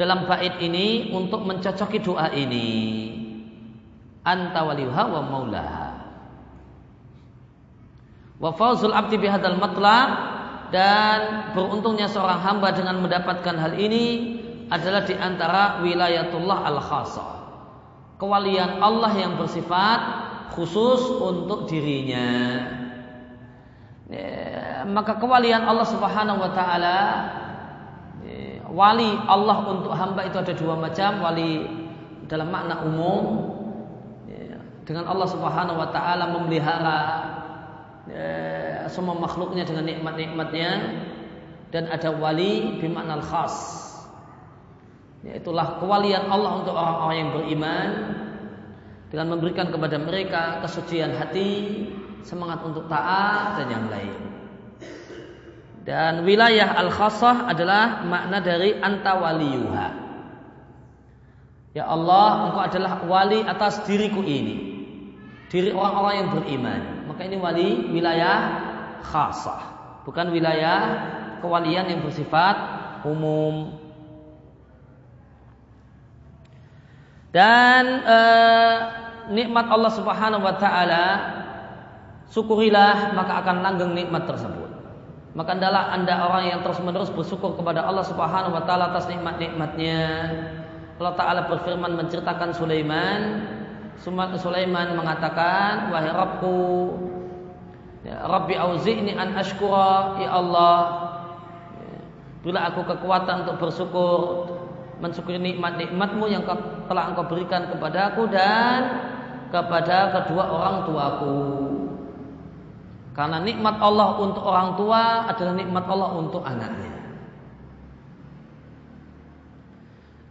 dalam bait ini untuk mencocoki doa ini anta waliyuha wa maulaha. Wa fawzul abdi bihadal matlab dan beruntungnya seorang hamba dengan mendapatkan hal ini adalah di antara wilayatullah al khasa kewalian Allah yang bersifat khusus untuk dirinya. Ya, maka kewalian Allah Subhanahu wa taala ya, wali Allah untuk hamba itu ada dua macam. Wali dalam makna umum dengan Allah Subhanahu wa taala memelihara ya, semua makhluknya dengan nikmat-nikmatnya dan ada wali bimakna khas itulah kewalian Allah untuk orang-orang yang beriman dengan memberikan kepada mereka kesucian hati, semangat untuk taat dan yang lain. Dan wilayah al-khassah adalah makna dari anta waliyuha. Ya Allah, engkau adalah wali atas diriku ini diri orang-orang yang beriman. Maka ini wali wilayah khasah, bukan wilayah kewalian yang bersifat umum. Dan eh, nikmat Allah Subhanahu wa taala syukurilah maka akan langgeng nikmat tersebut. Maka adalah Anda orang yang terus-menerus bersyukur kepada Allah Subhanahu wa taala atas nikmat-nikmatnya. Allah taala berfirman menceritakan Sulaiman Sulaiman mengatakan, wahai Rabbku, ya, Rabbi auzi'ni an ashkura, ya Allah, ya, bila aku kekuatan untuk bersyukur, mensyukuri nikmat-nikmatmu yang telah engkau berikan kepadaku dan kepada kedua orang tuaku. Karena nikmat Allah untuk orang tua adalah nikmat Allah untuk anaknya.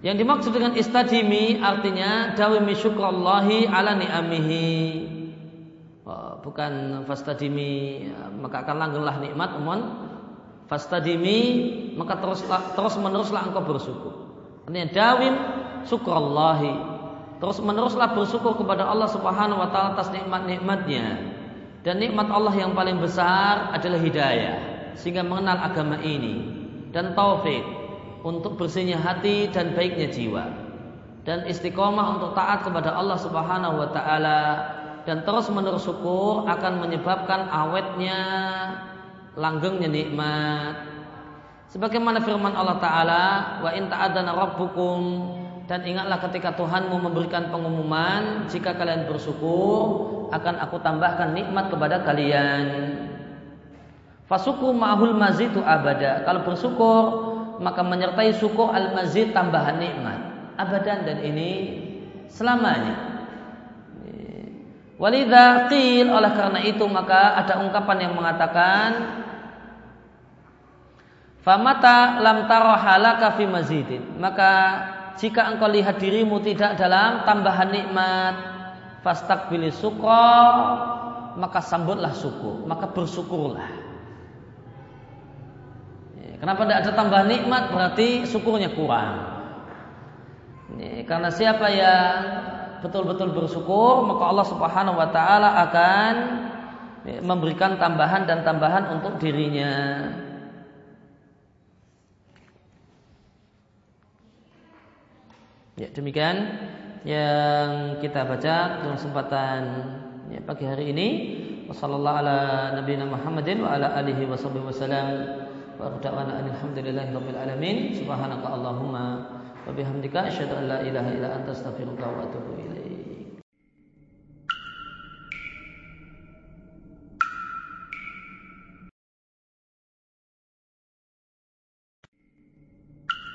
Yang dimaksud dengan istadimi artinya dawimi syukrallahi ala ni'amihi. Oh, bukan fastadimi maka akan langgenglah nikmat umon fastadimi maka terus terus meneruslah engkau bersyukur. Artinya dawim syukrallahi. Terus meneruslah bersyukur kepada Allah Subhanahu wa taala atas nikmat-nikmatnya. Dan nikmat Allah yang paling besar adalah hidayah sehingga mengenal agama ini dan taufik untuk bersihnya hati dan baiknya jiwa dan istiqomah untuk taat kepada Allah Subhanahu wa taala dan terus menerus syukur akan menyebabkan awetnya langgengnya nikmat. Sebagaimana firman Allah taala, "Wa in ta'adzana rabbukum" dan ingatlah ketika Tuhanmu memberikan pengumuman, jika kalian bersyukur, akan aku tambahkan nikmat kepada kalian. Fasuku ma'hul mazitu abada. Kalau bersyukur, maka menyertai syukur al-mazid tambahan nikmat. Abadan dan ini selamanya. Walidha qil oleh karena itu maka ada ungkapan yang mengatakan Famata lam taro halaka fi mazidin. Maka jika engkau lihat dirimu tidak dalam tambahan nikmat fastaqbili syukra maka sambutlah syukur maka bersyukurlah Kenapa tidak ada tambahan nikmat? Berarti syukurnya kurang. Ini, karena siapa yang betul-betul bersyukur, maka Allah Subhanahu wa taala akan memberikan tambahan dan tambahan untuk dirinya. Ya, demikian yang kita baca dalam kesempatan ya, pagi hari ini. Wassalamualaikum warahmatullahi wabarakatuh. Wa da'wana alhamdulillahi rabbil alamin. Subhanaka allahumma wa bihamdika asyhadu an la ilaha